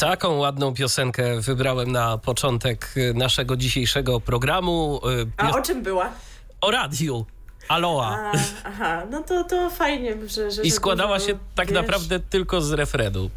Taką ładną piosenkę wybrałem na początek naszego dzisiejszego programu. A o czym była? O radiu. Aloha. A, aha, no to, to fajnie, że. że I składała dużo, się tak wiesz, naprawdę tylko z refrenu.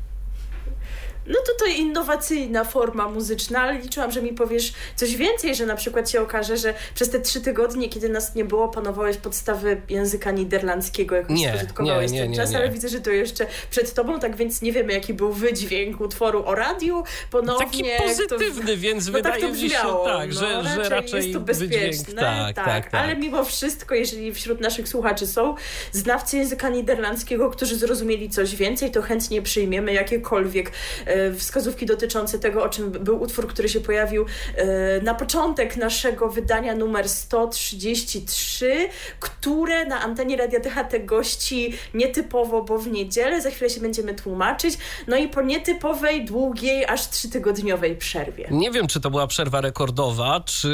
No to to innowacyjna forma muzyczna, ale liczyłam, że mi powiesz coś więcej, że na przykład się okaże, że przez te trzy tygodnie, kiedy nas nie było, panowałeś podstawy języka niderlandzkiego, jakoś Nie, spożytkowałeś nie, nie, ten czas, ale widzę, że to jeszcze przed tobą, tak więc nie wiemy, jaki był wydźwięk utworu o radiu. Ponownie, Taki jak to- pozytywny, więc No tak wydaje to mi się, tak, no, że, że raczej jest to wydźwięk. bezpieczne, Tak, tak, tak. ale mimo wszystko, jeżeli wśród naszych słuchaczy są znawcy języka niderlandzkiego, którzy zrozumieli coś więcej, to chętnie przyjmiemy jakiekolwiek e, wskazówki dotyczące tego, o czym był utwór, który się pojawił e, na początek naszego wydania numer 133, które na antenie Radia THT gości nietypowo, bo w niedzielę, za chwilę się będziemy tłumaczyć, no i po nietypowej, długiej, aż trzytygodniowej przerwie. Nie wiem, czy to była przerwa rekordowa, czy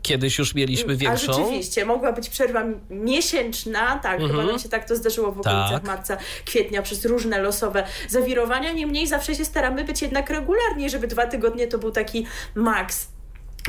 y, kiedyś już mieliśmy większą. A rzeczywiście, mogła być przerwa miesięczna, tak, chyba nam się tak to zdarzyło w okolicach Tak. marca, kwietnia, przez różne losowe zawirowania. Niemniej zawsze się staramy być jednak regularnie, żeby dwa tygodnie to był taki maks.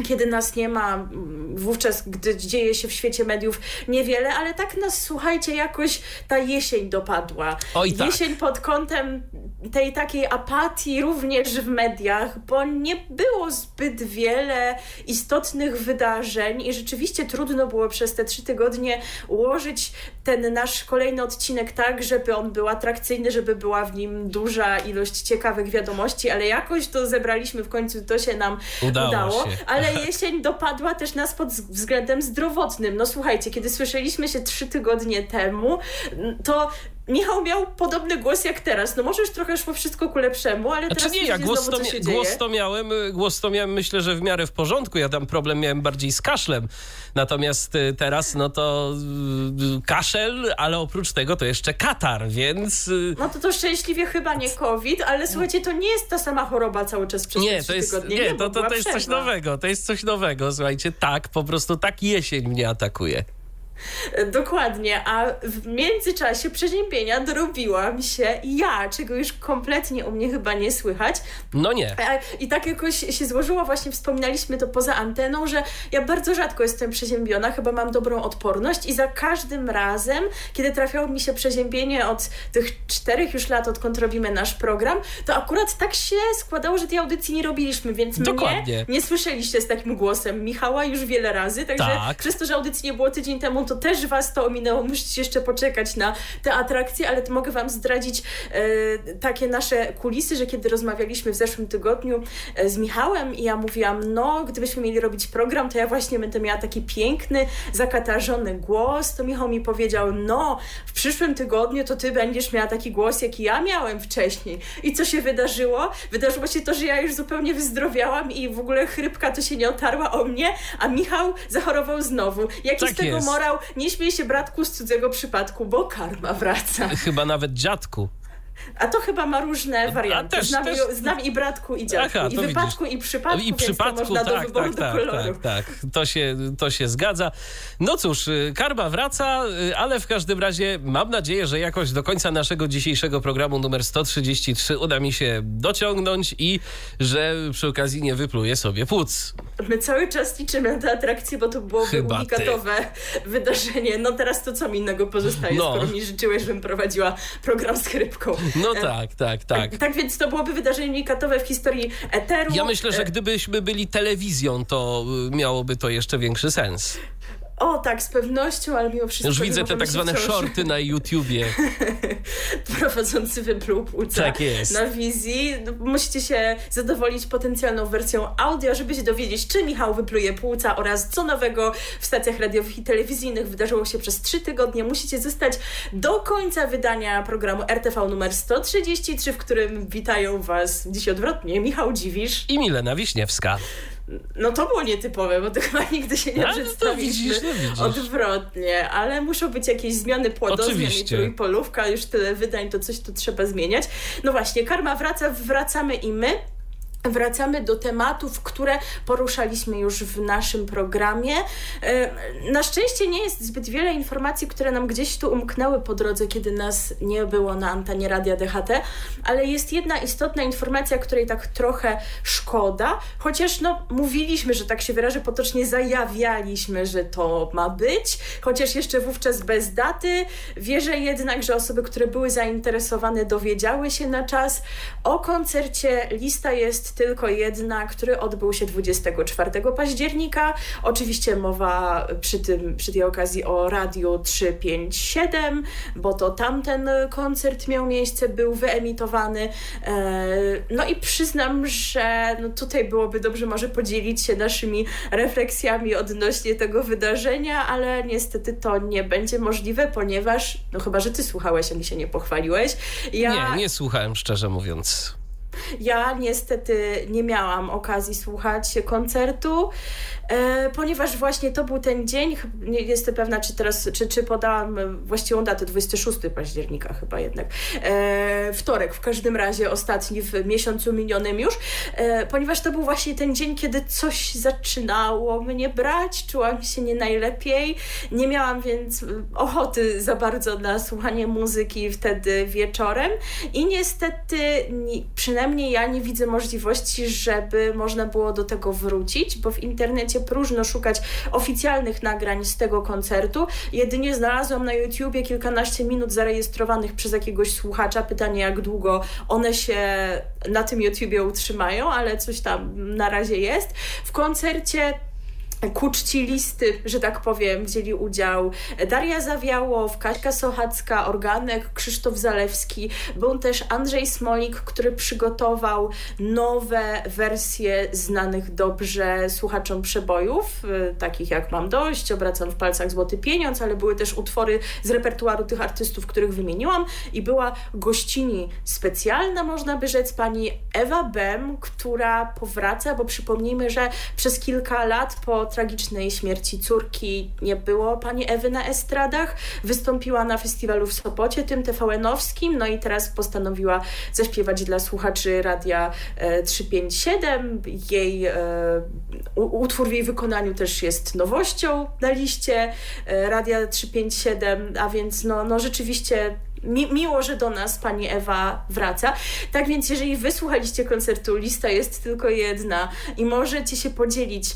Kiedy nas nie ma, wówczas, gdy dzieje się w świecie mediów niewiele, ale tak nas, słuchajcie, jakoś ta jesień dopadła. Oj, tak. Jesień pod kątem tej takiej apatii również w mediach, bo nie było zbyt wiele istotnych wydarzeń i rzeczywiście trudno było przez te trzy tygodnie ułożyć ten nasz kolejny odcinek tak, żeby on był atrakcyjny, żeby była w nim duża ilość ciekawych wiadomości, ale jakoś to zebraliśmy w końcu, to się nam Udało udało. się. Ale jesień dopadła też nas pod względem zdrowotnym. No słuchajcie, kiedy słyszeliśmy się trzy tygodnie temu, to Michał miał podobny głos jak teraz. No może już trochę szło wszystko ku lepszemu, ale Znaczy teraz nie, ja głos znowu, to, co głos to miałem, y, głos to miałem myślę, że w miarę w porządku. Ja tam problem miałem bardziej z kaszlem. Natomiast y, teraz no to y, kaszel, ale oprócz tego to jeszcze katar, więc No to to szczęśliwie chyba nie COVID, ale słuchajcie, to nie jest ta sama choroba cały czas przez nie, to jest, tygodnie. nie, bo to, to, to jest coś nowego, to jest coś nowego, słuchajcie, tak, po prostu tak jesień mnie atakuje. Dokładnie, a w międzyczasie przeziębienia dorobiłam się ja, czego już kompletnie u mnie chyba nie słychać. No nie. A- I tak jakoś się złożyło, właśnie wspominaliśmy to poza anteną, że ja bardzo rzadko jestem przeziębiona, chyba mam dobrą odporność i za każdym razem, kiedy trafiało mi się przeziębienie od tych czterech już lat, odkąd robimy nasz program, to akurat tak się składało, że tej audycji nie robiliśmy, więc Dokładnie. mnie nie słyszeliście z takim głosem Michała już wiele razy, także Tak. przez to, że audycji nie było tydzień temu, to też was to ominęło, musicie jeszcze poczekać na te atrakcje, ale to mogę wam zdradzić e, takie nasze kulisy, że kiedy rozmawialiśmy w zeszłym tygodniu e, z Michałem i ja mówiłam, no gdybyśmy mieli robić program, to ja właśnie będę miała taki piękny, zakatarzony głos, to Michał mi powiedział, no w przyszłym tygodniu to ty będziesz miała taki głos, jaki ja miałem wcześniej. I co się wydarzyło? Wydarzyło się to, że ja już zupełnie wyzdrowiałam i w ogóle chrypka to się nie otarła o mnie, a Michał zachorował znowu. Jaki Tak z tego jest. morał? Nie śmiej się bratku z cudzego przypadku, bo karma wraca. Chyba nawet dziadku. A to chyba ma różne warianty. też- znam, też- i, znam i bratku, i dziadku. Aha, I wypadku, i przypadku, I więc przypadku, można do tak, wyboru tak, do tak, koloru. tak, tak. To się, to się zgadza. No cóż, y, karma wraca, y, ale w każdym razie mam nadzieję, że jakoś do końca naszego dzisiejszego programu numer 133 uda mi się dociągnąć i że przy okazji nie wypluję sobie płuc. My cały czas liczymy na te atrakcje, bo to byłoby Chyba unikatowe wydarzenie. No teraz to co mi innego pozostaje, No. skoro mi życzyłeś, żebym prowadziła program z chrypką. No E, tak, tak, tak. Tak więc to byłoby wydarzenie unikatowe w historii Eteru. Ja myślę, że E, gdybyśmy byli telewizją, to miałoby to jeszcze większy sens. O tak, z pewnością, ale mimo wszystko... Już widzę te tak zwane shorty na YouTubie. Prowadzący wypluł płuca tak jest. na wizji. No, musicie się zadowolić potencjalną wersją audio, żeby się dowiedzieć, czy Michał wypluje płuca oraz co nowego w stacjach radiowych i telewizyjnych wydarzyło się przez trzy tygodnie. Musicie zostać do końca wydania programu RTV numer 133, w którym witają Was dziś odwrotnie Michał Dziwisz i Milena Wiśniewska. No to było nietypowe, bo to chyba nigdy się nie przedstawiliśmy no odwrotnie, ale muszą być jakieś zmiany płodozmian i trójpolówka, już tyle wydań, to coś tu trzeba zmieniać. No właśnie, karma wraca, wracamy i my. Wracamy do tematów, które poruszaliśmy już w naszym programie. E, na szczęście nie jest zbyt wiele informacji, które nam gdzieś tu umknęły po drodze, kiedy nas nie było na antenie Radia DHT, ale jest jedna istotna informacja, której tak trochę szkoda, chociaż no, mówiliśmy, że tak się wyrażę potocznie, zajawialiśmy, że to ma być, chociaż jeszcze wówczas bez daty. Wierzę jednak, że osoby, które były zainteresowane, dowiedziały się na czas. O koncercie lista jest tylko jedna, który odbył się 24 października. Oczywiście mowa przy, tym, przy tej okazji o Radiu 357, bo to tamten koncert miał miejsce, był wyemitowany. E, no i przyznam, że no tutaj byłoby dobrze może podzielić się naszymi refleksjami odnośnie tego wydarzenia, ale niestety to nie będzie możliwe, ponieważ, no chyba, że ty słuchałeś, a mi się nie pochwaliłeś. Ja... Nie, nie słuchałem, szczerze mówiąc. Ja niestety nie miałam okazji słuchać koncertu, e, ponieważ właśnie to był ten dzień, nie jestem pewna, czy teraz, czy, czy podałam właściwą datę, 26 października chyba jednak, e, wtorek w każdym razie, ostatni w miesiącu minionym już, e, ponieważ to był właśnie ten dzień, kiedy coś zaczynało mnie brać, czułam się nie najlepiej, nie miałam więc ochoty za bardzo na słuchanie muzyki wtedy wieczorem i niestety przynajmniej przynajmniej ja nie widzę możliwości, żeby można było do tego wrócić, bo w internecie próżno szukać oficjalnych nagrań z tego koncertu. Jedynie znalazłam na YouTubie kilkanaście minut zarejestrowanych przez jakiegoś słuchacza. Pytanie, jak długo one się na tym YouTubie utrzymają, ale coś tam na razie jest. W koncercie ku czci listy, że tak powiem, wzięli udział Daria Zawiałow, Kaśka Sochacka, Organek, Krzysztof Zalewski. Był też Andrzej Smolik, który przygotował nowe wersje znanych dobrze słuchaczom przebojów, y, takich jak Mam dość, Obracam w palcach złoty pieniądz, ale były też utwory z repertuaru tych artystów, których wymieniłam i była gościni specjalna, można by rzec, pani Ewa Bem, która powraca, bo przypomnijmy, że przez kilka lat po tragicznej śmierci córki nie było pani Ewy na estradach. Wystąpiła na festiwalu w Sopocie, tym TVN-owskim, no i teraz postanowiła zaśpiewać dla słuchaczy Radia 357. E, jej e, utwór w jej wykonaniu też jest nowością na liście e, Radia 357, a więc no, no rzeczywiście mi, miło, że do nas pani Ewa wraca. Tak więc, jeżeli wysłuchaliście koncertu, lista jest tylko jedna i możecie się podzielić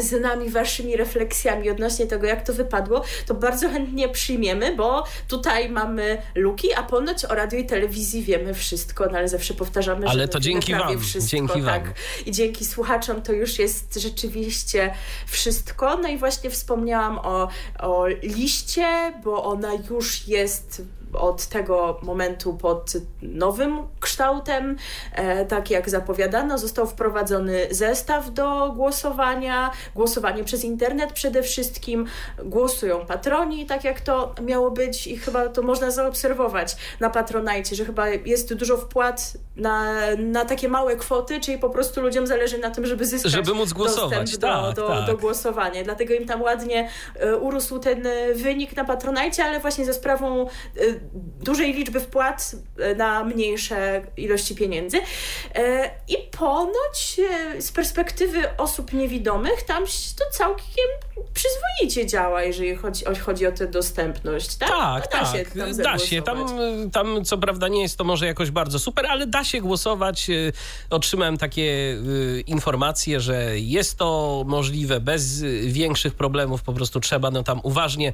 z nami waszymi refleksjami odnośnie tego, jak to wypadło, to bardzo chętnie przyjmiemy, bo tutaj mamy luki, a ponoć o radio i telewizji wiemy wszystko, no ale zawsze powtarzamy, ale że to dzięki wam, wszystko, dzięki tak. wam. I dzięki słuchaczom to już jest rzeczywiście wszystko. No i właśnie wspomniałam o, o liście, bo ona już jest od tego momentu pod nowym kształtem. E, tak jak zapowiadano, został wprowadzony zestaw do głosowania, głosowanie przez internet przede wszystkim. Głosują patroni, tak jak to miało być i chyba to można zaobserwować na Patronajcie, że chyba jest dużo wpłat na, na takie małe kwoty, czyli po prostu ludziom zależy na tym, żeby zyskać żeby móc głosować. dostęp tak, do, do, tak. do głosowania. Dlatego im tam ładnie y, urósł ten wynik na Patronajcie, ale właśnie ze sprawą y, dużej liczby wpłat e, na mniejsze ilości pieniędzy. E, I ponoć e, z perspektywy osób niewidomych tam to całkiem przyzwoicie działa, jeżeli chodzi, chodzi o tę dostępność, tak? Tak, da tak. Się tam da się. Tam, tam co prawda nie jest to może jakoś bardzo super, ale da się głosować. Otrzymałem takie informacje, że jest to możliwe bez większych problemów. Po prostu trzeba no, tam uważnie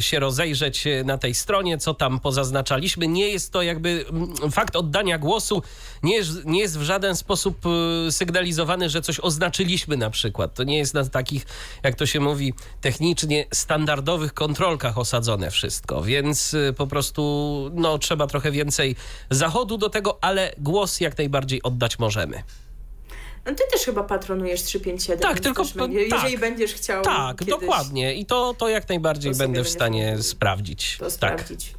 się rozejrzeć na tej stronie, co tam pozaznaczaliśmy. Nie jest to jakby mm, fakt oddania głosu nie jest, nie jest w żaden sposób y, sygnalizowany, że coś oznaczyliśmy na przykład. To nie jest na takich, jak to się mówi, technicznie standardowych kontrolkach osadzone wszystko, więc y, po prostu no, trzeba trochę więcej zachodu do tego, ale głos jak najbardziej oddać możemy. No ty też chyba patronujesz 357. Tak, tylko będzie, tak, jeżeli będziesz chciał. Tak, dokładnie. I to, to jak najbardziej to będę w stanie sprawdzić. To tak. sprawdzić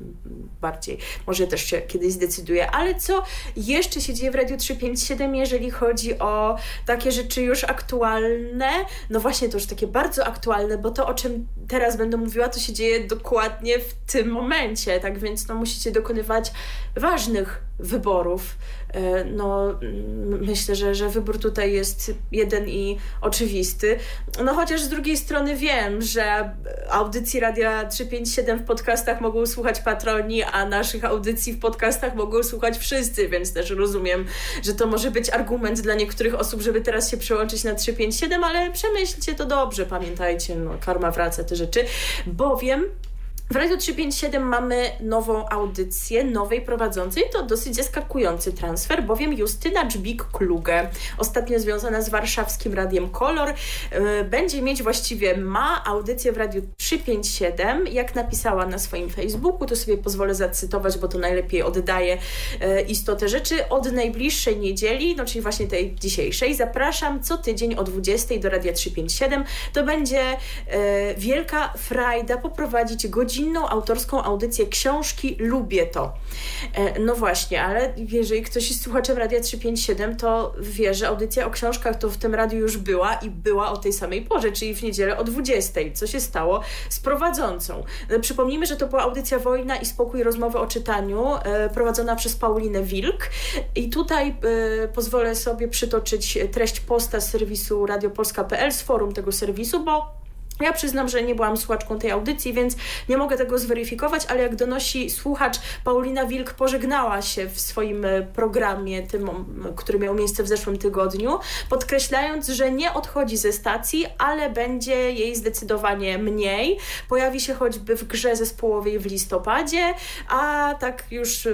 bardziej. Może też się kiedyś zdecyduję. Ale co jeszcze się dzieje w Radiu 357, jeżeli chodzi o takie rzeczy już aktualne? No właśnie, to już takie bardzo aktualne, bo to, o czym teraz będę mówiła, to się dzieje dokładnie w tym momencie. Tak więc no, musicie dokonywać ważnych wyborów. E, no, myślę, że, że wybór tutaj jest jeden i oczywisty. No chociaż z drugiej strony wiem, że audycji Radia 357 w podcastach mogą słuchać patroni, a naszych audycji w podcastach mogą słuchać wszyscy, więc też rozumiem, że to może być argument dla niektórych osób, żeby teraz się przełączyć na 357, ale przemyślcie to dobrze, pamiętajcie, no, karma wraca, te rzeczy, bowiem w Radio 357 mamy nową audycję nowej prowadzącej. To dosyć zaskakujący transfer, bowiem Justyna Dżbik-Kluge, ostatnio związana z warszawskim Radiem Kolor, e, będzie mieć właściwie, ma audycję w Radiu 357. Jak napisała na swoim Facebooku, to sobie pozwolę zacytować, bo to najlepiej oddaje e, istotę rzeczy. Od najbliższej niedzieli, no czyli właśnie tej dzisiejszej, zapraszam co tydzień o 20 do Radia 357. To będzie e, wielka frajda poprowadzić godzinę godzinną autorską audycję książki Lubię to. E, no właśnie, ale jeżeli ktoś jest słuchaczem Radia 357, to wie, że audycja o książkach to w tym radiu już była i była o tej samej porze, czyli w niedzielę o 20. Co się stało z prowadzącą? E, przypomnijmy, że to była audycja Wojna i Spokój Rozmowy o czytaniu, e, prowadzona przez Paulinę Wilk. I tutaj pozwolę sobie przytoczyć treść posta serwisu radiopolska.pl, z forum tego serwisu, bo ja przyznam, że nie byłam słuchaczką tej audycji, więc nie mogę tego zweryfikować, ale jak donosi słuchacz, Paulina Wilk pożegnała się w swoim e, programie, tym, który miał miejsce w zeszłym tygodniu, podkreślając, że nie odchodzi ze stacji, ale będzie jej zdecydowanie mniej. Pojawi się choćby w grze zespołowej w listopadzie, a tak już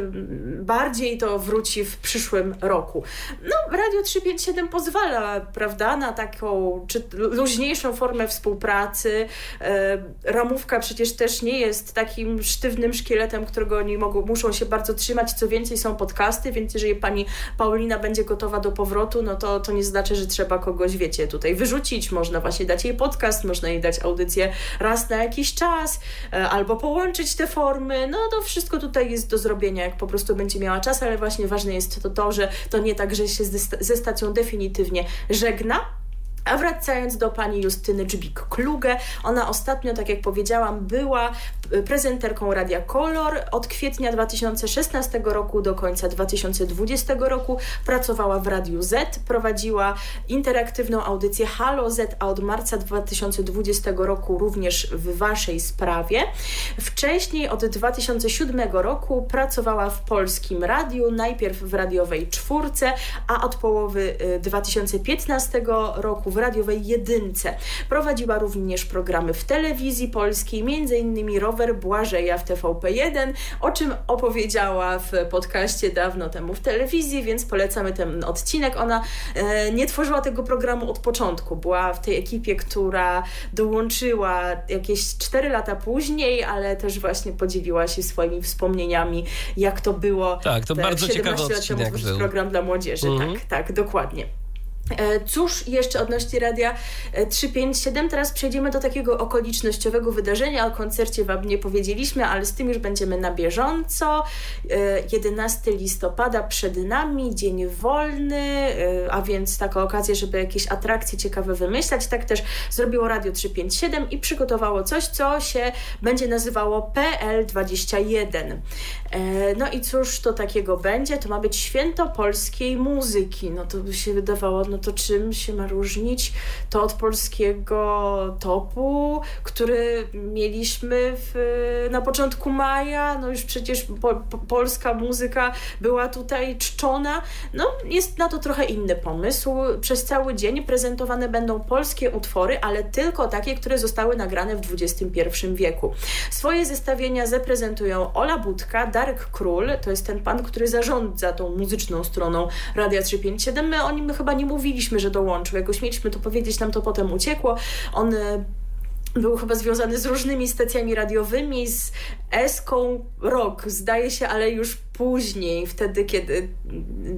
bardziej to wróci w przyszłym roku. No, Radio 357 pozwala, prawda, na taką czy luźniejszą formę współpracy, pracy. E, ramówka przecież też nie jest takim sztywnym szkieletem, którego oni mogą, muszą się bardzo trzymać. Co więcej, są podcasty, więc jeżeli pani Paulina będzie gotowa do powrotu, no to, to nie znaczy, że trzeba kogoś, wiecie, tutaj wyrzucić. Można właśnie dać jej podcast, można jej dać audycję raz na jakiś czas, e, albo połączyć te formy. No to wszystko tutaj jest do zrobienia, jak po prostu będzie miała czas, ale właśnie ważne jest to, to że to nie tak, że się ze stacją definitywnie żegna, a wracając do pani Justyny Dżbik-Kluge, ona ostatnio, tak jak powiedziałam, była prezenterką Radia Kolor. Od kwietnia 2016 roku do końca 2020 roku pracowała w Radiu Z, prowadziła interaktywną audycję Halo Z, a od marca 2020 roku również w Waszej sprawie. Wcześniej, od 2007 roku, pracowała w Polskim Radiu, najpierw w radiowej czwórce, a od połowy 2015 y, roku w radiowej jedynce. Prowadziła również programy w telewizji polskiej, m.in. Rower Błażeja w TVP1, o czym opowiedziała w podcaście dawno temu w telewizji, więc polecamy ten odcinek. Ona e, nie tworzyła tego programu od początku. Była w tej ekipie, która dołączyła jakieś 4 lata później, ale też właśnie podzieliła się swoimi wspomnieniami, jak to było. Tak, to bardzo ciekawy odcinek był. program dla młodzieży. Mhm. Tak, tak, dokładnie. E, cóż jeszcze odnośnie Radia 357? E, Teraz przejdziemy do takiego okolicznościowego wydarzenia. O koncercie Wam nie powiedzieliśmy, ale z tym już będziemy na bieżąco. 11 e, listopada przed nami, dzień wolny, a więc taka okazja, żeby jakieś atrakcje ciekawe wymyślać. Tak też zrobiło Radio 357 i przygotowało coś, co się będzie nazywało PL21. No i cóż to takiego będzie? To ma być święto polskiej muzyki. No to by się wydawało no to czym się ma różnić to od polskiego topu, który mieliśmy w, na początku maja, no już przecież po, po, polska muzyka była tutaj czczona, no jest na to trochę inny pomysł. Przez cały dzień prezentowane będą polskie utwory, ale tylko takie, które zostały nagrane w XXI wieku. Swoje zestawienia zaprezentują Ola Budka, Darek Król, to jest ten pan, który zarządza tą muzyczną stroną Radia 357. My o nim chyba nie mówiliśmy, że dołączył. Jakoś mieliśmy to powiedzieć, nam to potem uciekło. On e, był chyba związany z różnymi stacjami radiowymi, z Eską Rock, zdaje się, ale już później, wtedy, kiedy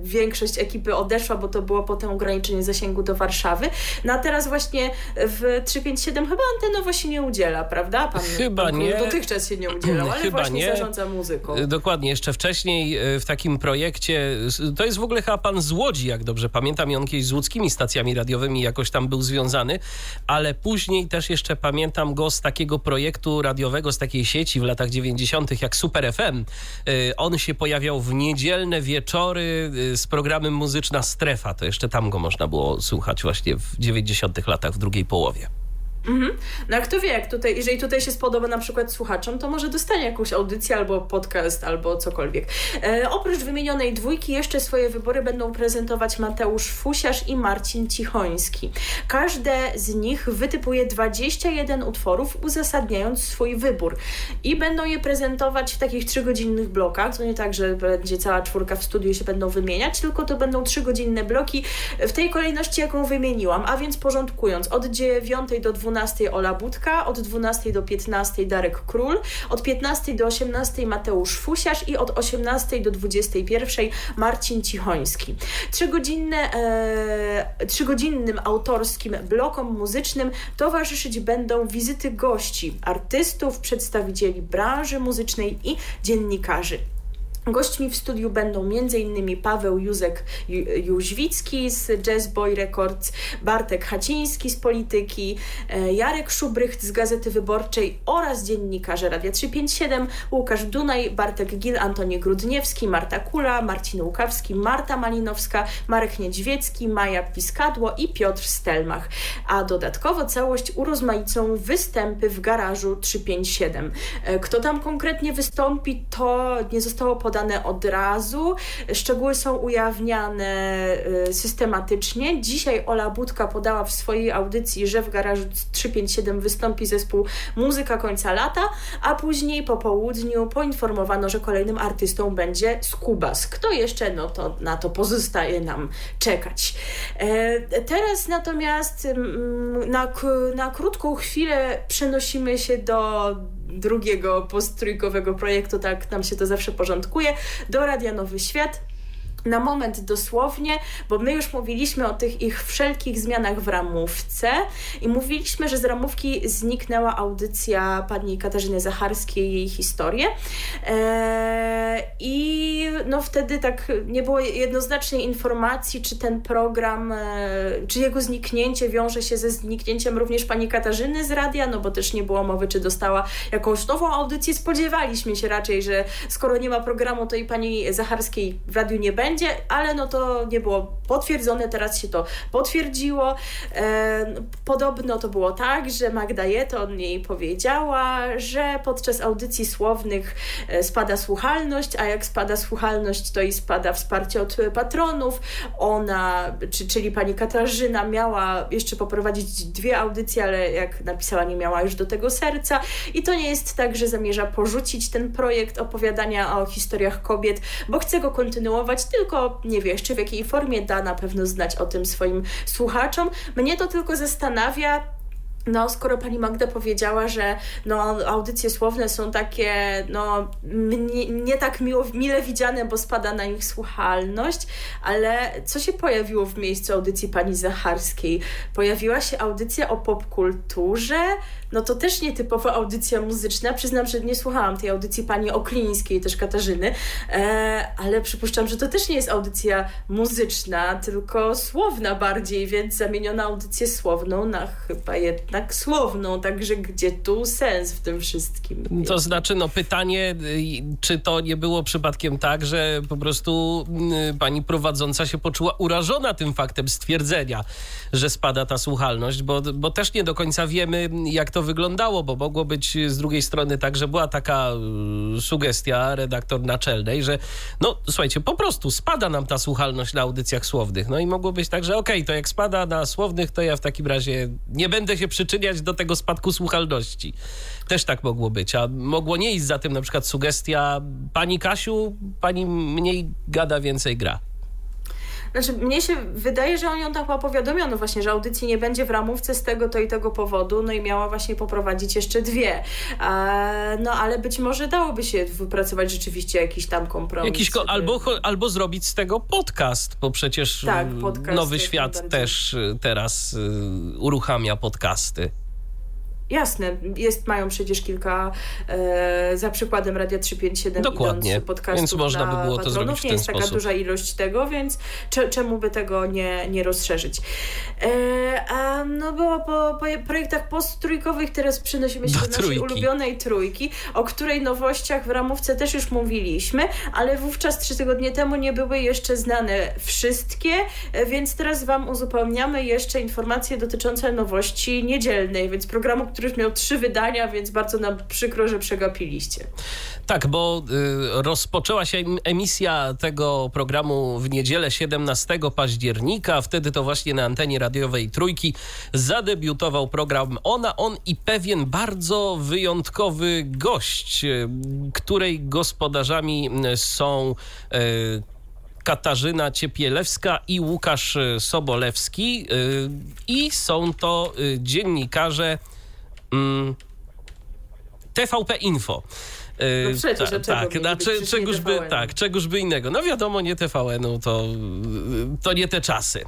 większość ekipy odeszła, bo to było potem ograniczenie zasięgu do Warszawy. No a teraz właśnie w 357 chyba antenowo się nie udziela, prawda? Pan, chyba pan nie. Dotychczas się nie udzielał, ale chyba właśnie nie. zarządza muzyką. Y, dokładnie, jeszcze wcześniej y, w takim projekcie, to jest w ogóle chyba pan z Łodzi, jak dobrze pamiętam, i on kiedyś z łódzkimi stacjami radiowymi jakoś tam był związany, ale później też jeszcze pamiętam go z takiego projektu radiowego, z takiej sieci w latach 90. jak Super FM. Y, on się pojawiał w niedzielne wieczory y, z programem Muzyczna Strefa. To jeszcze tam go można było słuchać właśnie w 90 latach, w drugiej połowie. Mhm. No a kto wie, jak tutaj, jeżeli tutaj się spodoba na przykład słuchaczom, to może dostanie jakąś audycję albo podcast, albo cokolwiek. E, oprócz wymienionej dwójki jeszcze swoje wybory będą prezentować Mateusz Fusiarz i Marcin Cichoński. Każde z nich wytypuje 21 utworów, uzasadniając swój wybór. I będą je prezentować w takich trzygodzinnych blokach. To nie tak, że będzie cała czwórka w studiu się będą wymieniać, tylko to będą trzygodzinne bloki w tej kolejności, jaką wymieniłam, a więc porządkując od 9 do 12 12 Ola Budka, od 12 do 15 Darek Król, od 15 do 18 Mateusz Fusiarz i od 18 do 21 Marcin Cichoński. Trzygodzinne, e, trzygodzinnym autorskim blokom muzycznym towarzyszyć będą wizyty gości, artystów, przedstawicieli branży muzycznej i dziennikarzy. Gośćmi w studiu będą m.in. Paweł Józek Jóźwicki z Jazz Boy Records, Bartek Haciński z Polityki, e, Jarek Szubrycht z Gazety Wyborczej oraz dziennikarze Radia 357, Łukasz Dunaj, Bartek Gil, Antoni Grudniewski, Marta Kula, Marcin Łukawski, Marta Malinowska, Marek Niedźwiecki, Maja Piskadło i Piotr Stelmach. A dodatkowo całość urozmaicą występy w garażu 357. E, kto tam konkretnie wystąpi, to nie zostało podane podane od razu, szczegóły są ujawniane y, systematycznie. Dzisiaj Ola Budka podała w swojej audycji, że w garażu 357 wystąpi zespół Muzyka Końca Lata, a później po południu poinformowano, że kolejnym artystą będzie Skubas. Kto jeszcze? No to na to pozostaje nam czekać. E, teraz natomiast mm, na, na krótką chwilę przenosimy się do drugiego posttrójkowego projektu, tak nam się to zawsze porządkuje, do Radia Nowy Świat na moment dosłownie, bo my już mówiliśmy o tych ich wszelkich zmianach w ramówce i mówiliśmy, że z ramówki zniknęła audycja pani Katarzyny Zacharskiej, jej historię. Eee, I no wtedy tak nie było jednoznacznej informacji, czy ten program, e, czy jego zniknięcie wiąże się ze zniknięciem również pani Katarzyny z radia, no bo też nie było mowy, czy dostała jakąś nową audycję. Spodziewaliśmy się raczej, że skoro nie ma programu, to i pani Zacharskiej w radiu nie będzie będzie, ale no to nie było potwierdzone, teraz się to potwierdziło. Podobno to było tak, że Magda Jeton jej powiedziała, że podczas audycji słownych e, spada słuchalność, a jak spada słuchalność, to i spada wsparcie od patronów. Ona, czy, czyli pani Katarzyna miała jeszcze poprowadzić dwie audycje, ale jak napisała, nie miała już do tego serca. I to nie jest tak, że zamierza porzucić ten projekt opowiadania o historiach kobiet, bo chce go kontynuować, tylko tylko nie wie jeszcze w jakiej formie da na pewno znać o tym swoim słuchaczom. Mnie to tylko zastanawia, no, skoro pani Magda powiedziała, że no, audycje słowne są takie no, nie, nie tak miło, mile widziane, bo spada na nich słuchalność, ale co się pojawiło w miejscu audycji pani Zacharskiej? Pojawiła się audycja o popkulturze, no to też nietypowa audycja muzyczna. Przyznam, że nie słuchałam tej audycji pani Oklińskiej, też Katarzyny, e, ale przypuszczam, że to też nie jest audycja muzyczna, tylko słowna bardziej, więc zamieniona audycję słowną na chyba jednak słowną, także gdzie tu sens w tym wszystkim? To znaczy, no pytanie, y, czy to nie było przypadkiem tak, że po prostu y, pani prowadząca się poczuła urażona tym faktem stwierdzenia, że spada ta słuchalność, bo, bo też nie do końca wiemy, jak to wyglądało, bo mogło być z drugiej strony tak, że była taka y, sugestia redaktor naczelnej, że no słuchajcie, po prostu spada nam ta słuchalność na audycjach słownych. No i mogło być tak, że okej, okay, to jak spada na słownych, to ja w takim razie nie będę się przyczyniać do tego spadku słuchalności. Też tak mogło być, a mogło nie iść za tym na przykład sugestia pani Kasiu, pani mniej gada, więcej gra. Znaczy, mnie się wydaje, że on ją tak powiadomiono właśnie, że audycji nie będzie w ramówce z tego, to i tego powodu, no i miała właśnie poprowadzić jeszcze dwie. No ale być może dałoby się wypracować rzeczywiście jakiś tam kompromis. Jakiś ko albo, albo zrobić z tego podcast, bo przecież tak, podcast Nowy Świat też teraz y, uruchamia podcasty. Jasne, jest, mają przecież kilka, e, za przykładem Radia 357 Dokładnie, podcastów więc można by było to zrobić w ten Nie jest sposób. taka duża ilość tego, więc czemu by tego nie, nie rozszerzyć. E, a no było po, po projektach posttrójkowych, teraz przenosimy się do, do naszej trójki. ulubionej trójki, o której nowościach w ramówce też już mówiliśmy, ale wówczas trzy tygodnie temu nie były jeszcze znane wszystkie, e, więc teraz Wam uzupełniamy jeszcze informacje dotyczące nowości niedzielnej, więc programu, który miał trzy wydania, więc bardzo nam przykro, że przegapiliście. Tak, bo y, rozpoczęła się emisja tego programu w niedzielę 17 października. Wtedy to właśnie na antenie radiowej Trójki zadebiutował program Ona, On i pewien bardzo wyjątkowy gość, y, której gospodarzami y, są y, Katarzyna Ciepielewska i Łukasz Sobolewski. Y, I są to dziennikarze mm, TVP Info. No y, przecież, ta, tak, na, cze, czegoż by, tak, czegoż by innego. No wiadomo, nie TVN-u, to, to nie te czasy.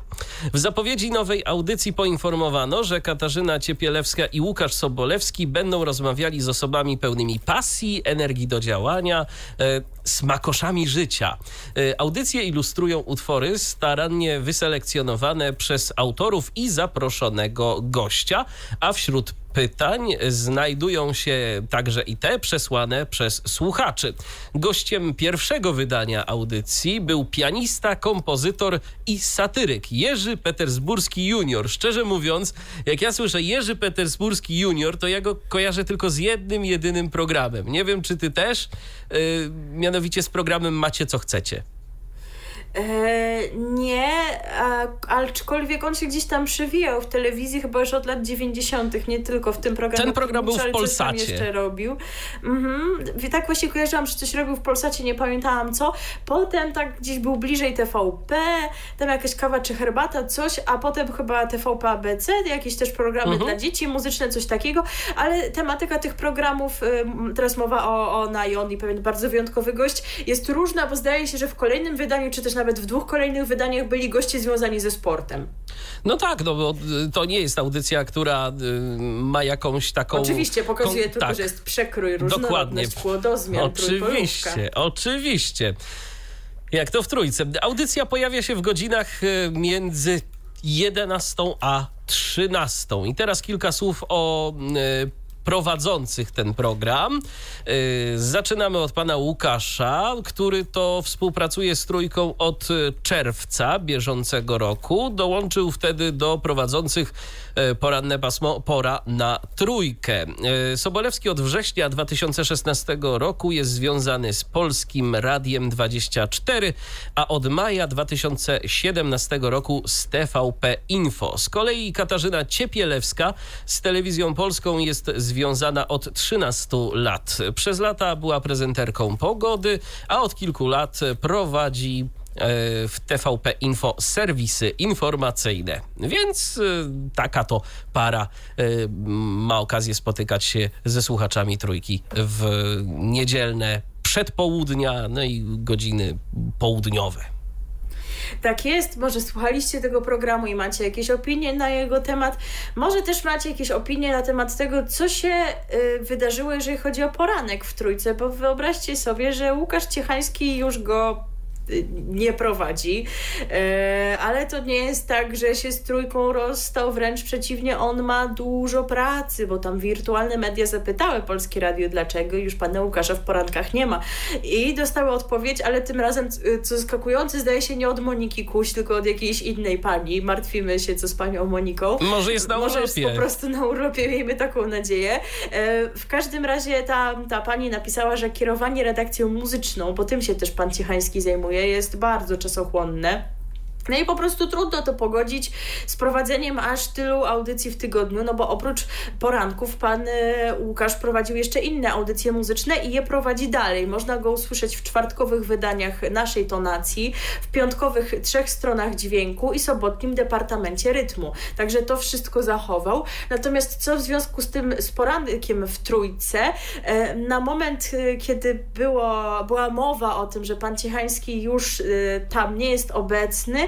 W zapowiedzi nowej audycji poinformowano, że Katarzyna Ciepielewska i Łukasz Sobolewski będą rozmawiali z osobami pełnymi pasji, energii do działania, e, smakoszami życia. E, audycje ilustrują utwory starannie wyselekcjonowane przez autorów i zaproszonego gościa, a wśród pytań znajdują się także i te przesłane przez słuchaczy. Gościem pierwszego wydania audycji był pianista, kompozytor i satyryk Jerzy Petersburski Junior. Szczerze mówiąc, jak ja słyszę Jerzy Petersburski Junior, to ja go kojarzę tylko z jednym, jedynym programem. Nie wiem, czy ty też, yy, mianowicie z programem Macie co chcecie. E, nie, aczkolwiek on się gdzieś tam przewijał w telewizji chyba już od lat 90., nie tylko w tym programie. Ten program był w Polsacie. jeszcze robił. Mhm. Tak właśnie kojarzyłam, że coś robił w Polsacie, nie pamiętałam co. Potem tak gdzieś był bliżej TVP, tam jakaś kawa czy herbata, coś, a potem chyba TVP ABC, jakieś też programy mhm. dla dzieci, muzyczne, coś takiego, ale tematyka tych programów, teraz mowa o, o Najon i pewien bardzo wyjątkowy gość, jest różna, bo zdaje się, że w kolejnym wydaniu, czy też nawet w dwóch kolejnych wydaniach byli goście związani ze sportem. No tak, no bo y, to nie jest audycja, która y, ma jakąś taką... Oczywiście, pokazuje tylko, tak. że jest przekrój, różnorodność, płodozmian, Oczywiście, oczywiście. Jak to w trójce. Audycja pojawia się w godzinach y, między 11 a 13. I teraz kilka słów o prowadzących ten program. Y, zaczynamy od pana Łukasza, który to współpracuje z trójką od czerwca bieżącego roku. Dołączył wtedy do prowadzących y, poranne pasmo Pora na trójkę. Y, Sobolewski od września 2016 roku jest związany z Polskim Radiem 24, a od maja 2017 roku z TVP Info. Z kolei Katarzyna Ciepielewska z Telewizją Polską jest związana od 13 lat. Przez lata była prezenterką pogody, a od kilku lat prowadzi e, w TVP Info serwisy informacyjne. Więc e, taka to para e, ma okazję spotykać się ze słuchaczami trójki w niedzielne przedpołudnia, no i godziny południowe. Tak jest, może słuchaliście tego programu i macie jakieś opinie na jego temat. Może też macie jakieś opinie na temat tego, co się y, wydarzyło, jeżeli chodzi o poranek w trójce, bo wyobraźcie sobie, że Łukasz Ciechański już go nie prowadzi. Ale to nie jest tak, że się z trójką rozstał, wręcz przeciwnie, on ma dużo pracy, bo tam wirtualne media zapytały Polskie Radio dlaczego, już pana Łukasza w porankach nie ma. I dostały odpowiedź, ale tym razem, co zaskakujące, zdaje się nie od Moniki Kuś, tylko od jakiejś innej pani. Martwimy się, co z panią Moniką. Może jest na Może urlopie. jest po prostu na urlopie, miejmy taką nadzieję. W każdym razie ta, ta pani napisała, że kierowanie redakcją muzyczną, bo tym się też pan Ciechański zajmuje, jest bardzo czasochłonne. No i po prostu trudno to pogodzić z prowadzeniem aż tylu audycji w tygodniu, no bo oprócz poranków pan e, Łukasz prowadził jeszcze inne audycje muzyczne i je prowadzi dalej. Można go usłyszeć w czwartkowych wydaniach naszej tonacji, w piątkowych trzech stronach dźwięku i sobotnim departamencie rytmu. Także to wszystko zachował. Natomiast co w związku z tym, z porankiem w trójce, e, na moment, e, kiedy było, była mowa o tym, że pan Ciechański już tam nie jest obecny,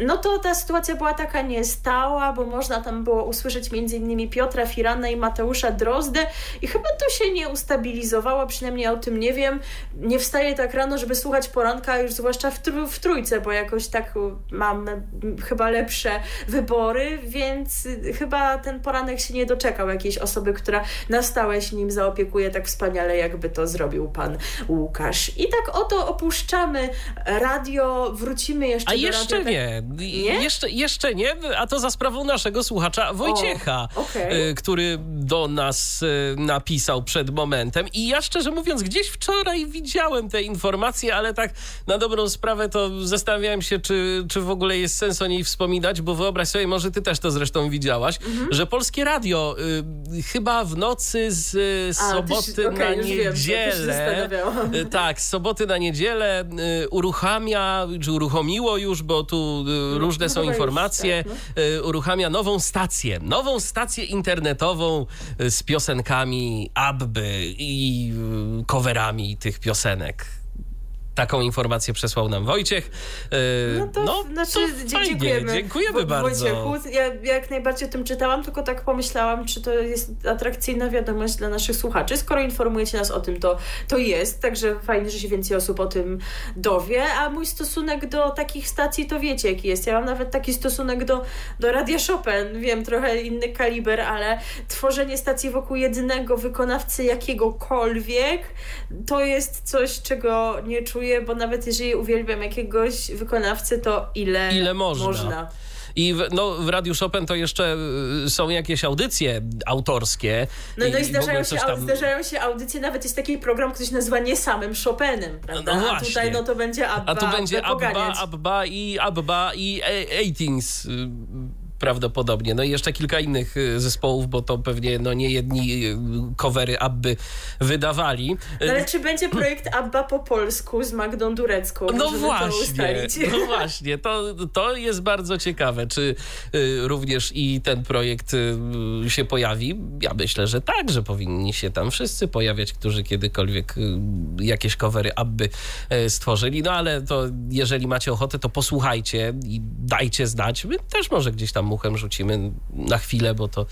no to ta sytuacja była taka niestała, bo można tam było usłyszeć m.in. Piotra Firana i Mateusza Drozdę i chyba to się nie ustabilizowało, przynajmniej o tym nie wiem. Nie wstaję tak rano, żeby słuchać poranka, już zwłaszcza w, tr- w trójce, bo jakoś tak mam chyba lepsze wybory, więc chyba ten poranek się nie doczekał jakiejś osoby, która na stałe się nim zaopiekuje tak wspaniale, jakby to zrobił pan Łukasz. I tak oto opuszczamy radio, wrócimy jeszcze A do jeszcze radia, nie. Nie. Jeszcze, jeszcze nie, a to za sprawą naszego słuchacza Wojciecha, o, okay. który do nas y, napisał przed momentem. I ja szczerze mówiąc, gdzieś wczoraj widziałem te informacje, ale tak na dobrą sprawę to zastanawiałem się, czy, czy w ogóle jest sens o niej wspominać, bo wyobraź sobie, może ty też to zresztą widziałaś, mhm. że Polskie Radio y, chyba w nocy z y, soboty A, okay, na niedzielę. Wiem, tak, z soboty na niedzielę uruchamia, czy uruchomiło już, bo tu y, różne no, są informacje, tak, no. uruchamia nową stację, nową stację internetową y, z piosenkami Abby i coverami tych piosenek. Taką informację przesłał nam Wojciech. No to, no, znaczy, to fajnie. dziękujemy. Dziękujemy bardzo. Wojciechu, ja jak najbardziej o tym czytałam, tylko tak pomyślałam, czy to jest atrakcyjna wiadomość dla naszych słuchaczy. Skoro informujecie nas o tym, to, to jest, także fajnie, że się więcej osób o tym dowie, a mój stosunek do takich stacji to wiecie jaki jest. Ja mam nawet taki stosunek do, do Radia Chopin, wiem, trochę inny kaliber, ale tworzenie stacji wokół jednego wykonawcy jakiegokolwiek, to jest coś, czego nie czuję bo nawet jeżeli uwielbiam jakiegoś wykonawcę, to ile, ile można. można. I w, no, w Radiu Chopin to jeszcze y, są jakieś audycje autorskie. No, no i, i zdarzają, się, tam... zdarzają się audycje, nawet jest taki program, który się nazywa nie samym Chopinem, prawda? No A tutaj no to będzie Abba. A tu będzie Abba, Abba i Abba i Eightings prawdopodobnie. No i jeszcze kilka innych y, zespołów, bo to pewnie no nie jedni covery Abby wydawali. No ale czy będzie projekt Abba po polsku z Magdą Durecką? No właśnie, no właśnie. To, to jest bardzo ciekawe. Czy y, również i ten projekt y, się pojawi? Ja myślę, że tak, że powinni się tam wszyscy pojawiać, którzy kiedykolwiek y, jakieś covery Abby y, stworzyli. No ale to jeżeli macie ochotę, to posłuchajcie i dajcie znać. My też może gdzieś tam muchem rzucimy na chwilę, bo to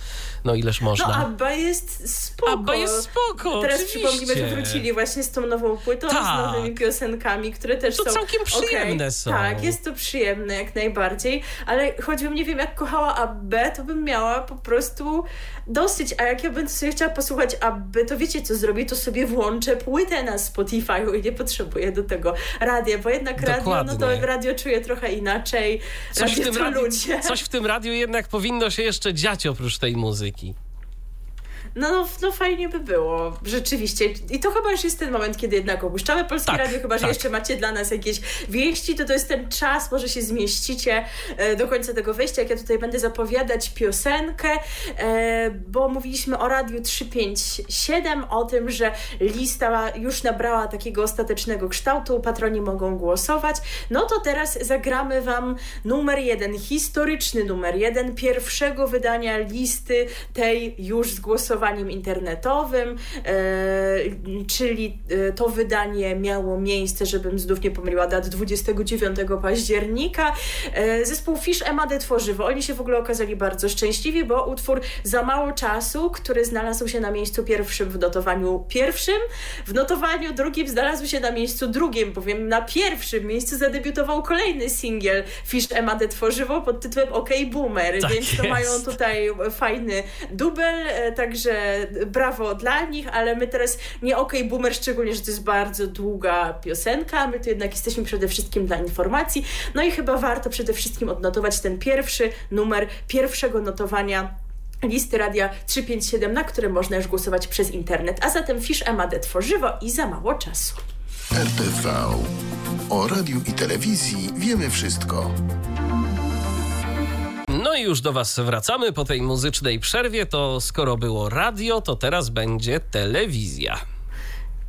no ileż można. No Abba jest spoko. Abba jest spoko, Teraz oczywiście. przypomnijmy, że wrócili właśnie z tą nową płytą, tak. z nowymi piosenkami, które też to są... całkiem przyjemne okay. są. Tak, jest to przyjemne jak najbardziej, ale choćbym nie wiem jak kochała Abbę, to bym miała po prostu dosyć, a jak ja bym sobie chciała posłuchać Abby, to wiecie co zrobię, to sobie włączę płytę na Spotify i nie potrzebuję do tego radia, bo jednak Dokładnie. radio, no to radio czuję trochę inaczej, coś radio w tym to radiu, ludzie. Coś w tym radiu jednak powinno się jeszcze dziać oprócz tej muzyki. No, no, no fajnie by było, rzeczywiście. I to chyba już jest ten moment, kiedy jednak opuszczamy Polskie tak, Radio, chyba że tak. jeszcze macie dla nas jakieś wieści, to to jest ten czas, może się zmieścicie e, do końca tego wejścia, jak ja tutaj będę zapowiadać piosenkę, e, bo mówiliśmy o Radiu 357, o tym, że lista już nabrała takiego ostatecznego kształtu, patroni mogą głosować. No to teraz zagramy Wam numer jeden, historyczny numer jeden pierwszego wydania listy tej już zgłosowanej internetowym, czyli to wydanie miało miejsce, żebym znów nie pomyliła dat, 29 października. Zespół Fish Emady Tworzywo, oni się w ogóle okazali bardzo szczęśliwi, bo utwór za mało czasu, który znalazł się na miejscu pierwszym w notowaniu pierwszym, w notowaniu drugim znalazł się na miejscu drugim, bowiem na pierwszym miejscu zadebiutował kolejny singiel Fish Emady Tworzywo pod tytułem OK Boomer, tak więc jest. to mają tutaj fajny dubel, e, także brawo dla nich, ale my teraz nie OK Boomer, szczególnie, że to jest bardzo długa piosenka, my tu jednak jesteśmy przede wszystkim dla informacji, no i chyba warto przede wszystkim odnotować ten pierwszy numer pierwszego notowania listy radia 357, na które można już głosować przez internet. A zatem Fisz Emadę tworzywo i za mało czasu. RTV. O radiu i telewizji wiemy wszystko. No i już do Was wracamy po tej muzycznej przerwie. To skoro było radio, to teraz będzie telewizja.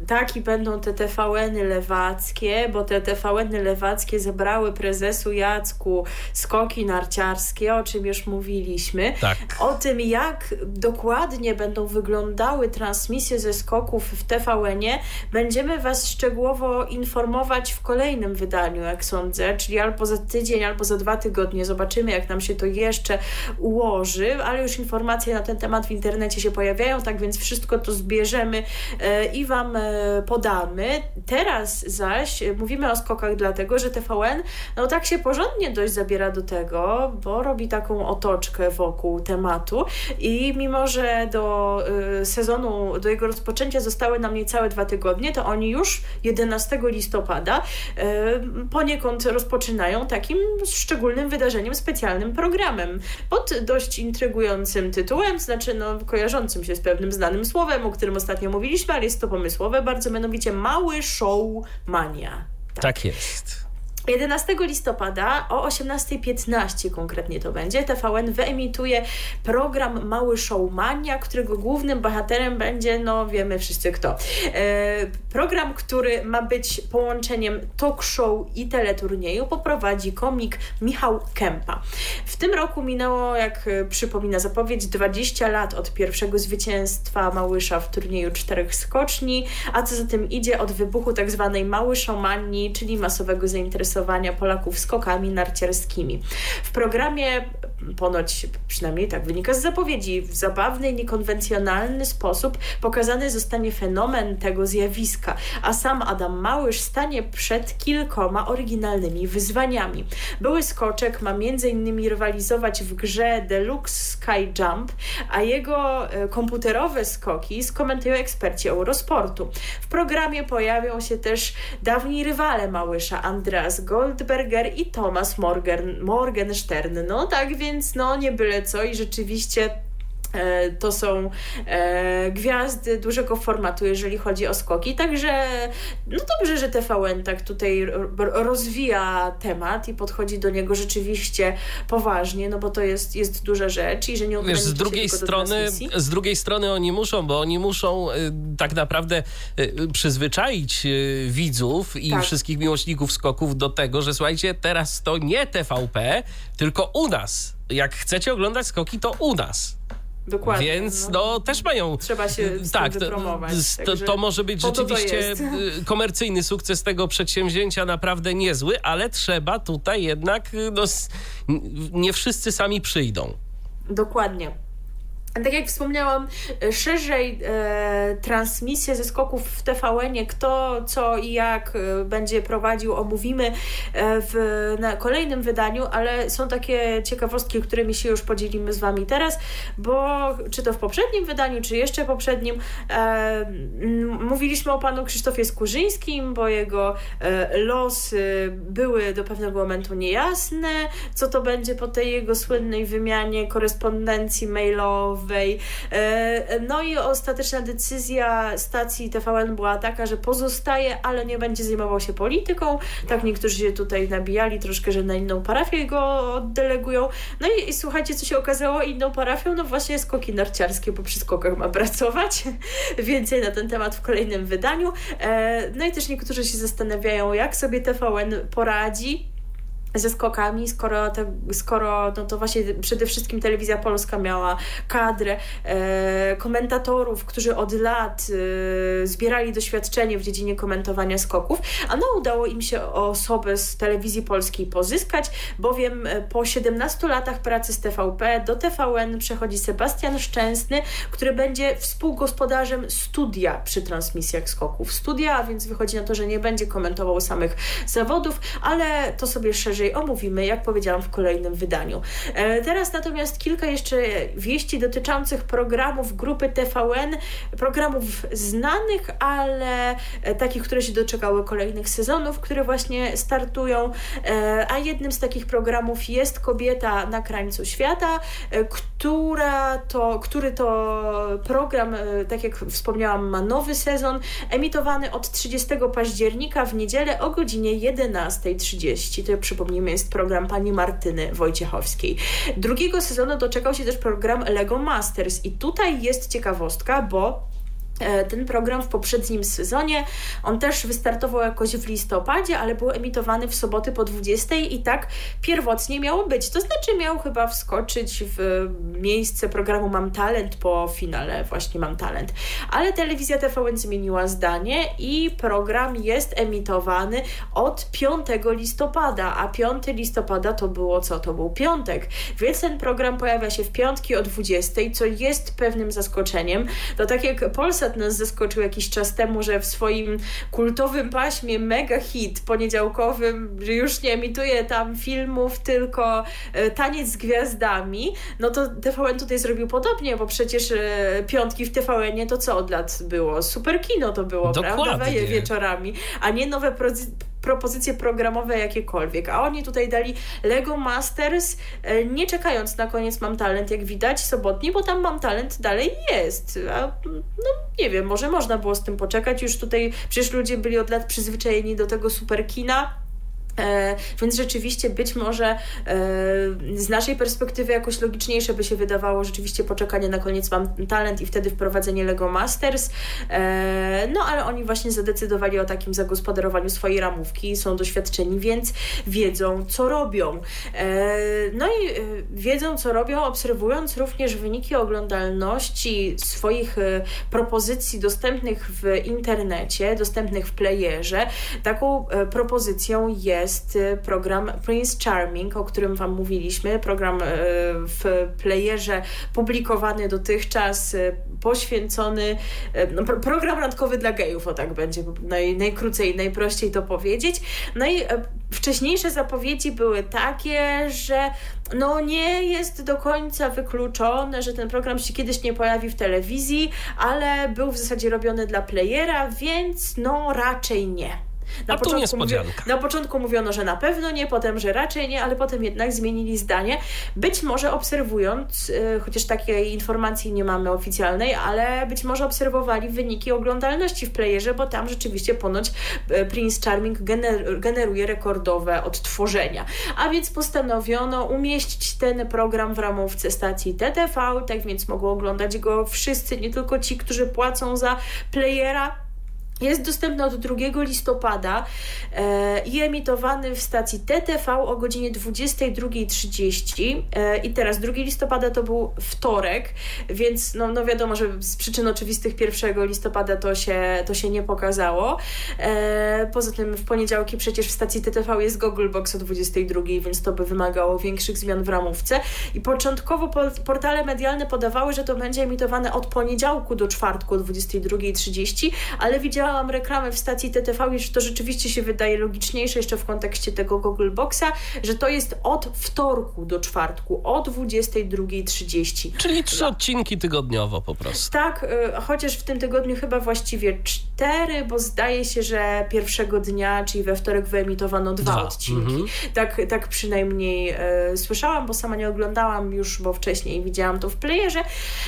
Tak, i będą te TVN-y lewackie, bo te TVN-y lewackie zebrały prezesu Jacku skoki narciarskie, o czym już mówiliśmy. Tak. O tym, jak dokładnie będą wyglądały transmisje ze skoków w TVN-ie, będziemy Was szczegółowo informować w kolejnym wydaniu, jak sądzę, czyli albo za tydzień, albo za dwa tygodnie. Zobaczymy, jak nam się to jeszcze ułoży, ale już informacje na ten temat w internecie się pojawiają, tak więc wszystko to zbierzemy e, i Wam e, podamy. Teraz zaś mówimy o skokach dlatego, że TVN no tak się porządnie dość zabiera do tego, bo robi taką otoczkę wokół tematu i mimo, że do y, sezonu, do jego rozpoczęcia zostały nam niecałe dwa tygodnie, to oni już 11 listopada y, poniekąd rozpoczynają takim szczególnym wydarzeniem, specjalnym programem pod dość intrygującym tytułem, znaczy no kojarzącym się z pewnym znanym słowem, o którym ostatnio mówiliśmy, ale jest to pomysłowe bardzo, mianowicie Mały Show Mania. tak, tak jest. 11 listopada o 18.15 konkretnie to będzie, TVN wyemituje program Mały Showmania, którego głównym bohaterem będzie, no wiemy wszyscy kto. E, program, który ma być połączeniem talk show i teleturnieju, poprowadzi komik Michał Kępa. W tym roku minęło, jak przypomina zapowiedź, 20 lat od pierwszego zwycięstwa Małysza w turnieju czterech skoczni, a co za tym idzie od wybuchu tak zwanej Mały Showmanii, czyli masowego zainteresowania interesowania Polaków skokami narciarskimi. W programie ponoć, przynajmniej tak wynika z zapowiedzi, w zabawny niekonwencjonalny sposób pokazany zostanie fenomen tego zjawiska, a sam Adam Małysz stanie przed kilkoma oryginalnymi wyzwaniami. Były skoczek ma m.in. rywalizować w grze Deluxe Sky Jump, a jego e, komputerowe skoki skomentują eksperci Eurosportu. W programie pojawią się też dawni rywale Małysza, Andreas Goldberger i Thomas Morgan, Morgenstern. No tak więc no nie byle co i rzeczywiście to są e, gwiazdy dużego formatu, jeżeli chodzi o skoki. Także no dobrze, że TVN tak tutaj rozwija temat i podchodzi do niego rzeczywiście poważnie, no bo to jest, jest duża rzecz i że nie Wiesz, z drugiej strony Z drugiej strony oni muszą, bo oni muszą y, tak naprawdę przyzwyczaić widzów i tak. wszystkich miłośników skoków do tego, że słuchajcie, teraz to nie TVP, tylko u nas. Jak chcecie oglądać skoki, to u nas. Dokładnie. Więc no, no, też mają. Trzeba się tak, wypromować. To, to, może być rzeczywiście y, komercyjny sukces tego przedsięwzięcia naprawdę niezły, ale trzeba tutaj jednak, y, no, nie wszyscy sami przyjdą. Dokładnie. Tak jak wspomniałam, e, szerzej e, transmisję ze skoków w TVN-ie, kto, co i jak e, będzie prowadził, omówimy e, w na kolejnym wydaniu, ale są takie ciekawostki, którymi się już podzielimy z Wami teraz, bo czy to w poprzednim wydaniu, czy jeszcze poprzednim, e, mówiliśmy o panu Krzysztofie Skurzyńskim, bo jego e, losy były do pewnego momentu niejasne, co to będzie po tej jego słynnej wymianie korespondencji mailowej, E, no i ostateczna decyzja stacji TVN była taka, że pozostaje, ale nie będzie zajmował się polityką. Tak niektórzy się tutaj nabijali troszkę, że na inną parafię go oddelegują. No i, i słuchajcie, co się okazało inną parafią? No właśnie skoki narciarskie, bo przy skokach ma pracować. Więcej na ten temat w kolejnym wydaniu. E, no i też niektórzy się zastanawiają, jak sobie TVN poradzi ze skokami, skoro, te, skoro no to właśnie przede wszystkim telewizja polska miała kadrę e, komentatorów, którzy od lat e, zbierali doświadczenie w dziedzinie komentowania skoków, a no udało im się osobę z telewizji polskiej pozyskać, bowiem e, po 17 latach pracy z TVP do TVN przechodzi Sebastian Szczęsny, który będzie współgospodarzem studia przy transmisjach skoków. Studia, a więc wychodzi na to, że nie będzie komentował samych zawodów, ale to sobie szerzej szerzej omówimy, jak powiedziałam, w kolejnym wydaniu. E, teraz natomiast kilka jeszcze wieści dotyczących programów grupy TVN, programów znanych, ale e, takich, które się doczekały kolejnych sezonów, które właśnie startują, e, a jednym z takich programów jest Kobieta na krańcu świata, która to, który to program, tak jak wspomniałam, ma nowy sezon, emitowany od 30 października w niedzielę o godzinie 11.30. To przypomnę przypomnijmy, jest program pani Martyny Wojciechowskiej. Drugiego sezonu doczekał się też program Lego Masters i tutaj jest ciekawostka, bo ten program w poprzednim sezonie, on też wystartował jakoś w listopadzie, ale był emitowany w soboty po 20 i tak pierwotnie miało być. To znaczy miał chyba wskoczyć w miejsce programu Mam Talent po finale właśnie Mam Talent. Ale telewizja TVN zmieniła zdanie i program jest emitowany od 5 listopada, a 5 listopada to było co? To był piątek. Więc ten program pojawia się w piątki o 20, co jest pewnym zaskoczeniem. To tak jak Polsat nas zaskoczył jakiś czas temu, że w swoim kultowym paśmie mega hit poniedziałkowym, że już nie emituje tam filmów, tylko e, taniec z gwiazdami, no to TVN tutaj zrobił podobnie, bo przecież e, piątki w TVN-ie to co od lat było? Super kino to było, Dokładnie. prawda? Wieczorami, a nie nowe propozycje programowe jakiekolwiek, a oni tutaj dali Lego Masters, e, nie czekając na koniec Mam Talent, jak widać, sobotni, bo tam Mam Talent dalej jest. A, no nie wiem, może można było z tym poczekać, już tutaj przecież ludzie byli od lat przyzwyczajeni do tego super kina, E, więc rzeczywiście być może e, z naszej perspektywy jakoś logiczniejsze by się wydawało rzeczywiście poczekanie na koniec Mam Talent i wtedy wprowadzenie Lego Masters. E, no ale oni właśnie zadecydowali o takim zagospodarowaniu swojej ramówki, są doświadczeni, więc wiedzą co robią. No i wiedzą co robią, obserwując również wyniki oglądalności swoich propozycji dostępnych w internecie, dostępnych w playerze. Taką propozycją jest jest y, program Prince Charming, o którym Wam mówiliśmy. Program y, w playerze publikowany dotychczas, y, poświęcony, no, program randkowy dla gejów, o tak będzie naj, najkrócej, najprościej to powiedzieć. No i wcześniejsze zapowiedzi były takie, że no nie jest do końca wykluczone, że ten program się kiedyś nie pojawi w telewizji, ale był w zasadzie robiony dla playera, więc no raczej nie. Na, A początku niespodzianka. na początku mówiono, że na pewno nie, potem, że raczej nie, ale potem jednak zmienili zdanie. Być może obserwując, yy, chociaż takiej informacji nie mamy oficjalnej, ale być może obserwowali wyniki oglądalności w playerze, bo tam rzeczywiście ponoć yy, Prince Charming gener generuje rekordowe odtworzenia. A więc postanowiono umieścić ten program w ramówce stacji TTV, tak więc mogą oglądać go wszyscy, nie tylko ci, którzy płacą za playera, jest dostępny od 2 listopada e, i emitowany w stacji TTV o godzinie 22.30 e, i teraz 2 listopada to był wtorek, więc no, no wiadomo, że z przyczyn oczywistych 1 listopada to się, to się nie pokazało. E, poza tym w poniedziałki przecież w stacji TTV jest Google Box o 22, więc to by wymagało większych zmian w ramówce i początkowo portale medialne podawały, że to będzie emitowane od poniedziałku do czwartku o 22.30, ale widziałam oglądałam reklamę w stacji TTV że to rzeczywiście się wydaje logiczniejsze jeszcze w kontekście tego Google Boxa, że to jest od wtorku do czwartku o 22.30. Czyli trzy odcinki tygodniowo po prostu. Tak, y, chociaż w tym tygodniu chyba właściwie cztery, bo zdaje się, że pierwszego dnia, czyli we wtorek wyemitowano dwa, dwa. odcinki. Mhm. Tak, tak przynajmniej e, słyszałam, bo sama nie oglądałam już, bo wcześniej widziałam to w playerze.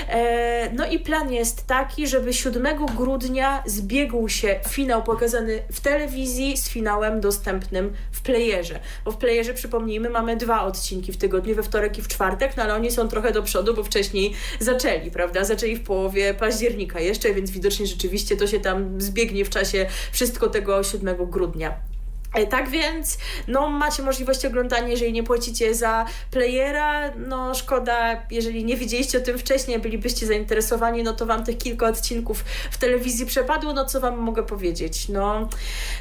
E, no i plan jest taki, żeby 7 grudnia zbiegł się finał pokazany w telewizji z finałem dostępnym w playerze. Bo w playerze, przypomnijmy, mamy dwa odcinki w tygodniu, we wtorek i w czwartek, no ale oni są trochę do przodu, bo wcześniej zaczęli, prawda? Zaczęli w połowie października jeszcze, więc widocznie rzeczywiście to się tam zbiegnie w czasie wszystko tego 7 grudnia. E, tak więc, no macie możliwość oglądania, jeżeli nie płacicie za playera, no szkoda, jeżeli nie wiedzieliście o tym wcześniej, bylibyście zainteresowani, no to wam tych kilka odcinków w telewizji przepadło, no co wam mogę powiedzieć, no,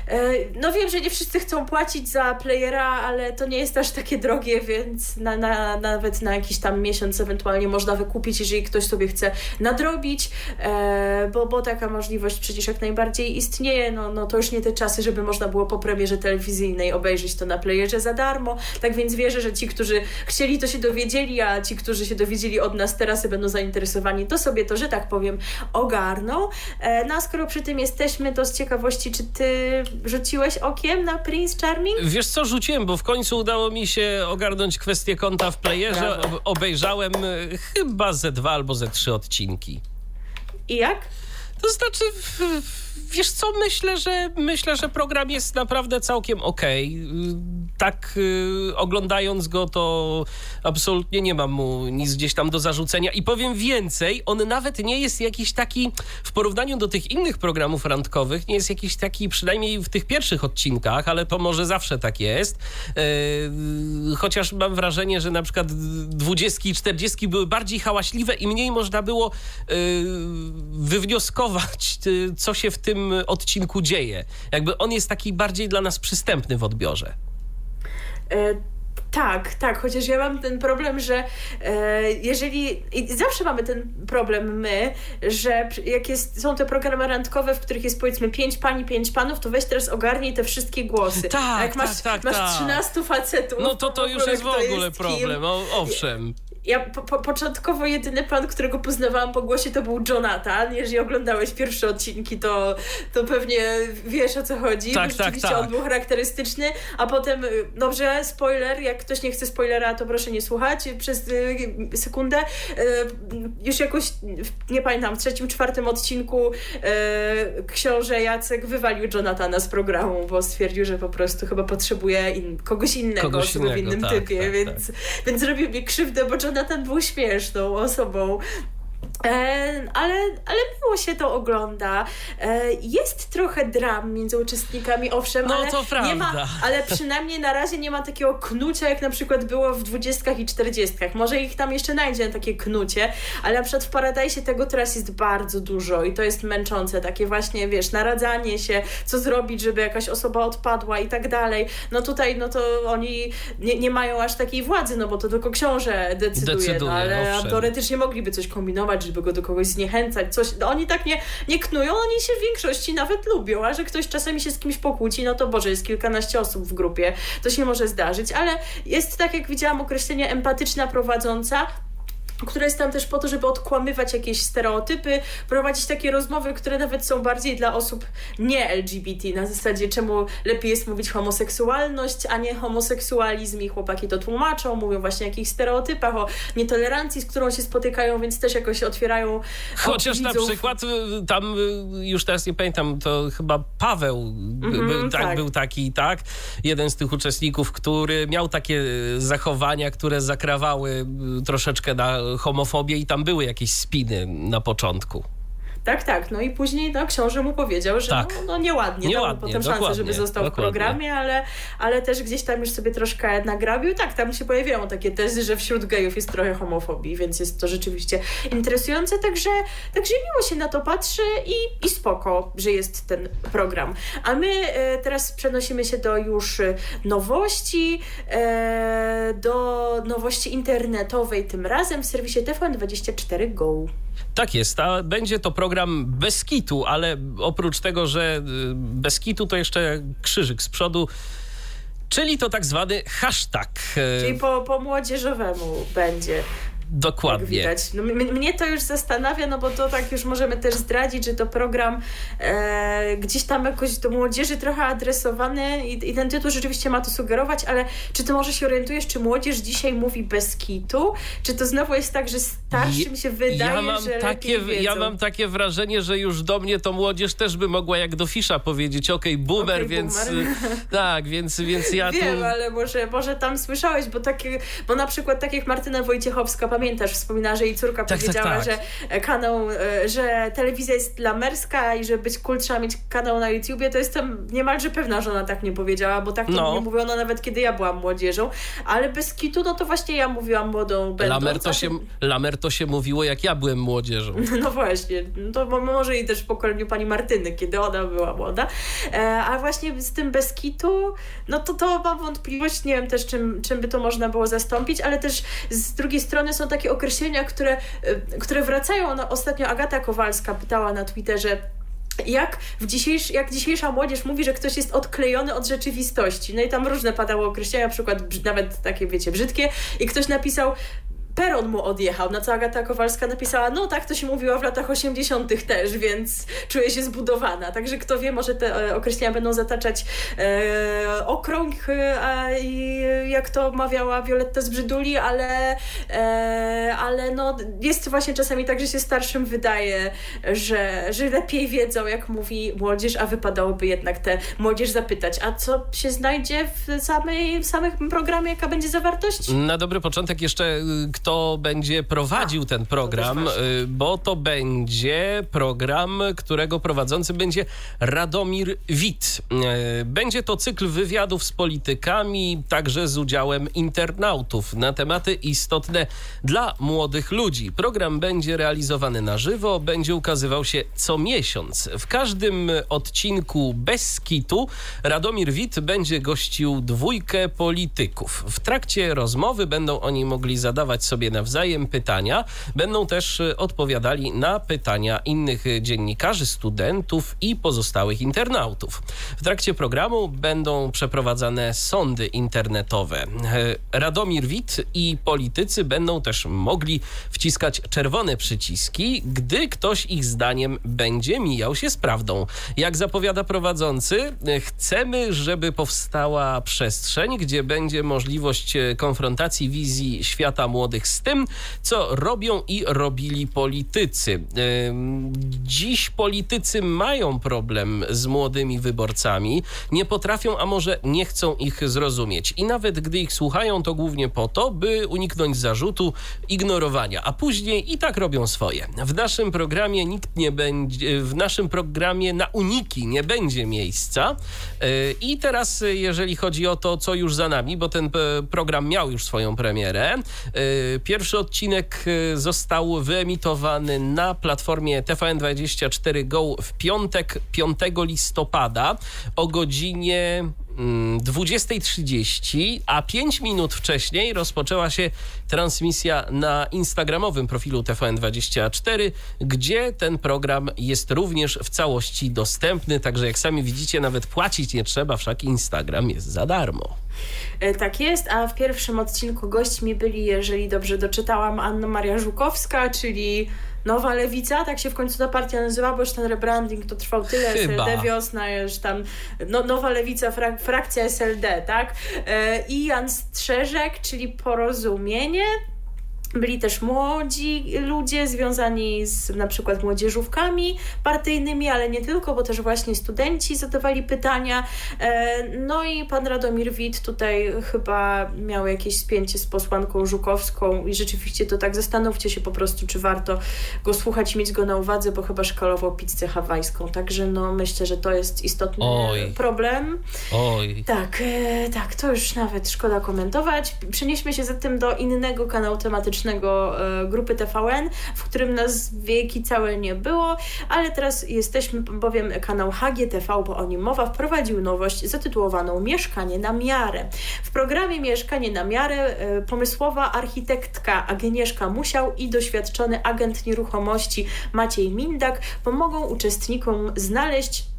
e, no wiem, że nie wszyscy chcą płacić za playera, ale to nie jest aż takie drogie, więc na, na, nawet na jakiś tam miesiąc ewentualnie można wykupić, jeżeli ktoś sobie chce nadrobić, e, bo, bo taka możliwość przecież jak najbardziej istnieje, no, no to już nie te czasy, żeby można było po premierze telewizyjnej obejrzeć to na playerze za darmo. Tak więc wierzę, że ci, którzy chcieli, to się dowiedzieli, a ci, którzy się dowiedzieli od nas teraz i będą zainteresowani, to sobie to, że tak powiem, ogarną. E, no a skoro przy tym jesteśmy, to z ciekawości, czy ty rzuciłeś okiem na Prince Charming? Wiesz co, rzuciłem, bo w końcu udało mi się ogarnąć kwestię konta w playerze. Obejrzałem e, chyba ze dwa albo ze trzy odcinki. I jak? To znaczy, wiesz co, myślę, że myślę, że program jest naprawdę całkiem okej. Okay. Tak y, oglądając go, to absolutnie nie mam mu nic gdzieś tam do zarzucenia. I powiem więcej, on nawet nie jest jakiś taki, w porównaniu do tych innych programów randkowych, nie jest jakiś taki, przynajmniej w tych pierwszych odcinkach, ale to może zawsze tak jest. Y, chociaż mam wrażenie, że na przykład dwudziestki i czterdziestki były bardziej hałaśliwe i mniej można było y, wywnioskować, y, co się w tym odcinku dzieje. Jakby on jest taki bardziej dla nas przystępny w odbiorze. E tak, tak, chociaż ja mam ten problem, że e, jeżeli. I zawsze mamy ten problem my, że jak jest, są te programy randkowe, w których jest powiedzmy pięć pani, pięć panów, to weź teraz ogarnij te wszystkie głosy. Tak, A jak tak, masz, tak, masz tak. 13 facetów. No to to już jest w ogóle jest problem, o, owszem ja po, po, początkowo jedyny pan, którego poznawałam po głosie, to był Jonathan. Jeżeli oglądałeś pierwsze odcinki, to, to pewnie wiesz o co chodzi. Tak, tak, rzeczywiście tak. on był charakterystyczny, a potem, y, dobrze, spoiler, jak ktoś nie chce spoilera, to proszę nie słuchać przez y, sekundę. Y, już jakoś, nie pamiętam, w trzecim, czwartym odcinku książę Jacek wywalił Jonathana z programu, bo stwierdził, że po prostu chyba potrzebuje in, kogoś innego, kogoś innego, w innym tak, typie, tak, więc, tak. więc zrobił mi krzywdę, bo Jonathan był śmieszną osobą. E, ale, ale miło się to ogląda. E, jest trochę dram między uczestnikami, owszem, no, ale, to prawda. nie ma, ale przynajmniej na razie nie ma takiego knucia, jak na przykład było w dwudziestkach i czterdziestkach. Może ich tam jeszcze znajdzie takie knucie, ale na przykład w Paradise tego teraz jest bardzo dużo i to jest męczące. Takie właśnie, wiesz, naradzanie się, co zrobić, żeby jakaś osoba odpadła i tak dalej. No tutaj, no to oni nie, nie mają aż takiej władzy, no bo to tylko książę decyduje, decyduje no, ale owszem. teoretycznie mogliby coś kombinować, żeby go do kogoś zniechęcać, coś. No, oni tak nie, nie knują, oni się w większości nawet lubią, a że ktoś czasami się z kimś pokłóci, no to Boże, jest kilkanaście osób w grupie, to się może zdarzyć, ale jest tak, jak widziałam, określenie empatyczna prowadząca, która jest tam też po to, żeby odkłamywać jakieś stereotypy, prowadzić takie rozmowy, które nawet są bardziej dla osób nie LGBT, na zasadzie czemu lepiej jest mówić homoseksualność, a nie homoseksualizm i chłopaki to tłumaczą, mówią właśnie o jakichś stereotypach, o nietolerancji, z którą się spotykają, więc też jakoś otwierają Chociaż na przykład y, tam, y, już teraz nie pamiętam, to chyba Paweł Mhm, był, tak, tak. był taki, tak? Jeden z tych uczestników, który miał takie y, zachowania, które zakrawały troszeczkę na homofobię i tam były jakieś spiny na początku. Tak, tak. No i później no, książę mu powiedział, że Tak. no, no nieładnie. Nieładnie, potem szansę, żeby został dokładnie. w programie, ale, ale też gdzieś tam już sobie troszkę nagrabił. Tak, tam się pojawiają takie tezy, że wśród gejów jest trochę homofobii, więc jest to rzeczywiście interesujące. Także, także miło się na to patrzy i, i spoko, że jest ten program. A my e, teraz przenosimy się do już e, nowości, e, do nowości internetowej tym razem w serwisie TVN24 Go. Tak jest, a będzie to program bez kitu, ale oprócz tego, że y, bez kitu, to jeszcze krzyżyk z przodu, czyli to tak zwany hashtag. y, Czyli po, po młodzieżowemu będzie. Jak Dokładnie. widać. No, mnie to już zastanawia, no bo to tak już możemy też zdradzić, że to program e, gdzieś tam jakoś do młodzieży trochę adresowany i, i ten tytuł rzeczywiście ma to sugerować, ale czy ty może się orientujesz, czy młodzież dzisiaj mówi bez kitu? Czy to znowu jest tak, że starszym się wydaje, ja mam że takie? Ja mam takie wrażenie, że już do mnie to młodzież też by mogła jak do Fisza powiedzieć, okej, boomer, Okej, więc boomer. tak, więc, więc ja Wiem, tu... ale może, może tam słyszałeś, bo takie, bo na przykład tak jak Martyna Wojciechowska, pamiętasz, wspomina, że jej córka tak, tak powiedziała, tak, tak. że kanał, że telewizja jest dla merska i że być cool trzeba mieć kanał na YouTubie, to jestem niemalże pewna, że ona tak nie powiedziała, bo tak to no. nie mówiono nawet kiedy ja byłam młodzieżą, ale bez kitu, no to właśnie ja mówiłam młodą będąc. Lamer to, się, Lamer to się mówiło, jak ja byłem młodzieżą. No właśnie, no to może i też w pokoleniu pani Martyny, kiedy ona była młoda, e, a właśnie z tym bez kitu, no to to mam wątpliwość, nie wiem też czym, czym by to można było zastąpić, ale też z drugiej strony są takie określenia, które, e, które wracają. No, ostatnio Agata Kowalska pytała na Twitterze, jak, w dzisiejsz, jak dzisiejsza młodzież mówi, że ktoś jest odklejony od rzeczywistości. No i tam różne padały określenia, na przykład nawet takie, wiecie, brzydkie. I ktoś napisał, peron mu odjechał, na co Agata Kowalska napisała, no tak to się mówiło w latach 80. też, więc czuję się zbudowana. Także kto wie, może te e, określenia będą zataczać e, okrąg, e, jak to mawiała Violetta z Brzyduli, ale, e, ale no, jest właśnie czasami tak, że się starszym wydaje, że, że lepiej wiedzą, jak mówi młodzież, a wypadałoby jednak tę młodzież zapytać, a co się znajdzie w, samej, w samym programie, jaka będzie zawartość? Na dobry początek jeszcze y, kto będzie prowadził ten program, y, bo to będzie program, którego prowadzący będzie Radomir Wit. Y, będzie to cykl wywiadów z politykami, także z udziałem internautów na tematy istotne dla młodych ludzi. Program będzie realizowany na żywo, będzie ukazywał się co miesiąc. W każdym odcinku bez kitu Radomir Wit będzie gościł dwójkę polityków. W trakcie rozmowy będą oni mogli zadawać sobie nawzajem pytania. Będą też e, odpowiadali na pytania innych dziennikarzy, studentów i pozostałych internautów. W trakcie programu będą przeprowadzane sądy internetowe. E, Radomir Wit i politycy będą też mogli wciskać czerwone przyciski, gdy ktoś ich zdaniem będzie mijał się z prawdą. Jak zapowiada prowadzący, chcemy, żeby powstała przestrzeń, gdzie będzie możliwość konfrontacji wizji świata młodych z tym, co robią i robili politycy. Dziś politycy mają problem z młodymi wyborcami, nie potrafią, a może nie chcą ich zrozumieć. I nawet gdy ich słuchają, to głównie po to, by uniknąć zarzutu ignorowania, a później i tak robią swoje. W naszym programie nikt nie będzie, w naszym programie na uniki nie będzie miejsca. E, I teraz, jeżeli chodzi o to, co już za nami, bo ten e, program miał już swoją premierę, e, Pierwszy odcinek y, został wyemitowany na platformie TVN24 Go w piątek 5 listopada o godzinie 20.30, mm, a 5 minut wcześniej rozpoczęła się transmisja na instagramowym profilu TVN24, gdzie ten program jest również w całości dostępny, także jak sami widzicie, nawet płacić nie trzeba, wszak Instagram jest za darmo. E, tak jest, a w pierwszym odcinku gośćmi byli, jeżeli dobrze doczytałam, Anna Maria Żukowska, czyli Nowa Lewica, tak się w końcu ta partia nazywa, bo już ten rebranding to trwał tyle, Chyba. SLD wiosna, już tam no, Nowa Lewica, frak, frakcja SLD, tak? E, I Jan Strzeżek, czyli Porozumienie, byli też młodzi ludzie związani z na przykład młodzieżówkami partyjnymi, ale nie tylko, bo też właśnie studenci zadawali pytania. E, no i pan Radomir Wit tutaj chyba miał jakieś spięcie z posłanką Żukowską i rzeczywiście to tak zastanówcie się po prostu, czy warto go słuchać i mieć go na uwadze, bo chyba szkalował pizzę hawajską. Także no myślę, że to jest istotny Oj. problem. Oj. Tak, e, tak, to już nawet szkoda komentować. Przenieśmy się zatem do innego kanału tematycznego E, grupy TVN, w którym nas wieki całe nie było, ale teraz jesteśmy, bowiem kanał HGTV, bo o nim mowa, wprowadził nowość zatytułowaną Mieszkanie na miarę. W programie Mieszkanie na miarę e, pomysłowa architektka Agnieszka Musiał i doświadczony agent nieruchomości Maciej Mindak pomogą uczestnikom znaleźć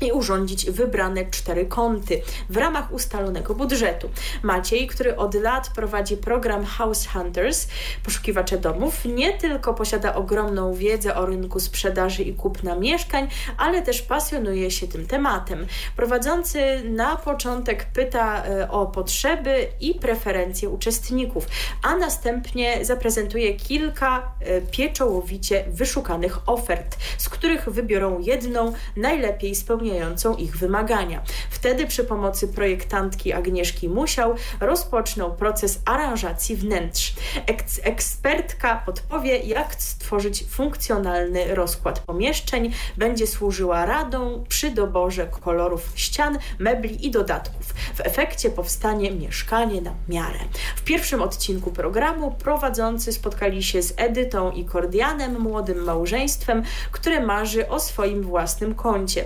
i urządzić wybrane cztery kąty w ramach ustalonego budżetu. Maciej, który od lat prowadzi program House Hunters, poszukiwacze domów, nie tylko posiada ogromną wiedzę o rynku sprzedaży i kupna mieszkań, ale też pasjonuje się tym tematem. Prowadzący na początek pyta e, o potrzeby i preferencje uczestników, a następnie zaprezentuje kilka e, pieczołowicie wyszukanych ofert, z których wybiorą jedną najlepiej spełnioną spełniającą ich wymagania. Wtedy przy pomocy projektantki Agnieszki Musiał rozpoczną proces aranżacji wnętrz. Eks ekspertka podpowie, jak stworzyć funkcjonalny rozkład pomieszczeń, będzie służyła radą przy doborze kolorów ścian, mebli i dodatków. W efekcie powstanie mieszkanie na miarę. W pierwszym odcinku programu prowadzący spotkali się z Edytą i Kordianem, młodym małżeństwem, które marzy o swoim własnym kącie.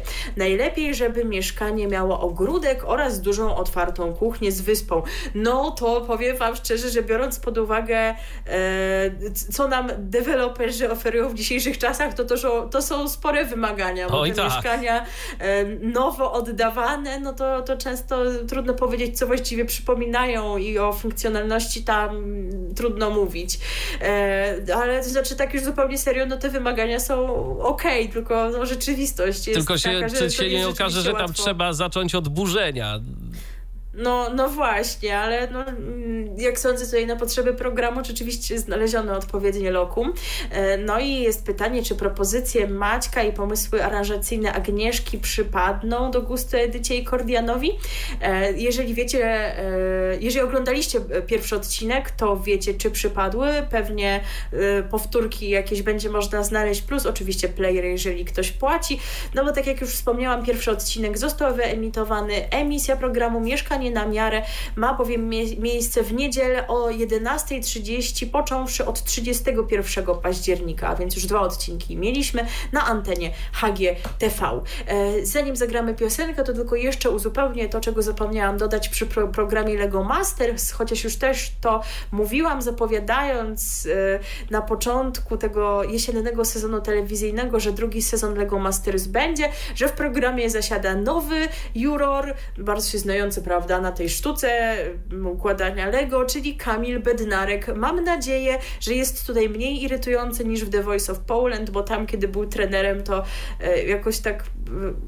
Najlepiej, żeby mieszkanie miało ogródek oraz dużą otwartą kuchnię z wyspą. No to powiem Wam szczerze, że biorąc pod uwagę, e, co nam deweloperzy oferują w dzisiejszych czasach, to, to, to są spore wymagania. Bo te tak. mieszkania e, nowo oddawane, no to, to często trudno powiedzieć, co właściwie przypominają i o funkcjonalności tam trudno mówić. E, ale to znaczy tak już zupełnie serio, no te wymagania są ok, tylko no, rzeczywistość jest Tylko się, taka, że się nie okaże, że tam trzeba zacząć od burzenia. No, no właśnie, ale no, mm, jak sądzę tutaj na potrzeby programu rzeczywiście znaleziono odpowiednie lokum. E, No i jest pytanie, czy propozycje Maćka i pomysły aranżacyjne Agnieszki przypadną do gustu Edycie i Kordianowi. E, Jeżeli wiecie, e, jeżeli oglądaliście pierwszy odcinek, to wiecie, czy przypadły. Pewnie powtórki jakieś będzie można znaleźć, plus oczywiście player, jeżeli ktoś płaci. No bo tak jak już wspomniałam, pierwszy odcinek został wyemitowany. Emisja programu Mieszkanie na miarę ma bowiem mie- miejsce w niedzielę o 11.30, począwszy od 31 października, a więc już dwa odcinki mieliśmy na antenie HGTV. E, Zanim zagramy piosenkę, to tylko jeszcze uzupełnię to, czego zapomniałam dodać przy pro- programie Lego Masters, chociaż już też to mówiłam, zapowiadając e, na początku tego jesiennego sezonu telewizyjnego, że drugi sezon Lego Masters będzie, że w programie zasiada nowy juror, bardzo się znający, prawda, na tej sztuce układania Lego, czyli Kamil Bednarek. Mam nadzieję, że jest tutaj mniej irytujący niż w The Voice of Poland, bo tam, kiedy był trenerem, to e, jakoś tak,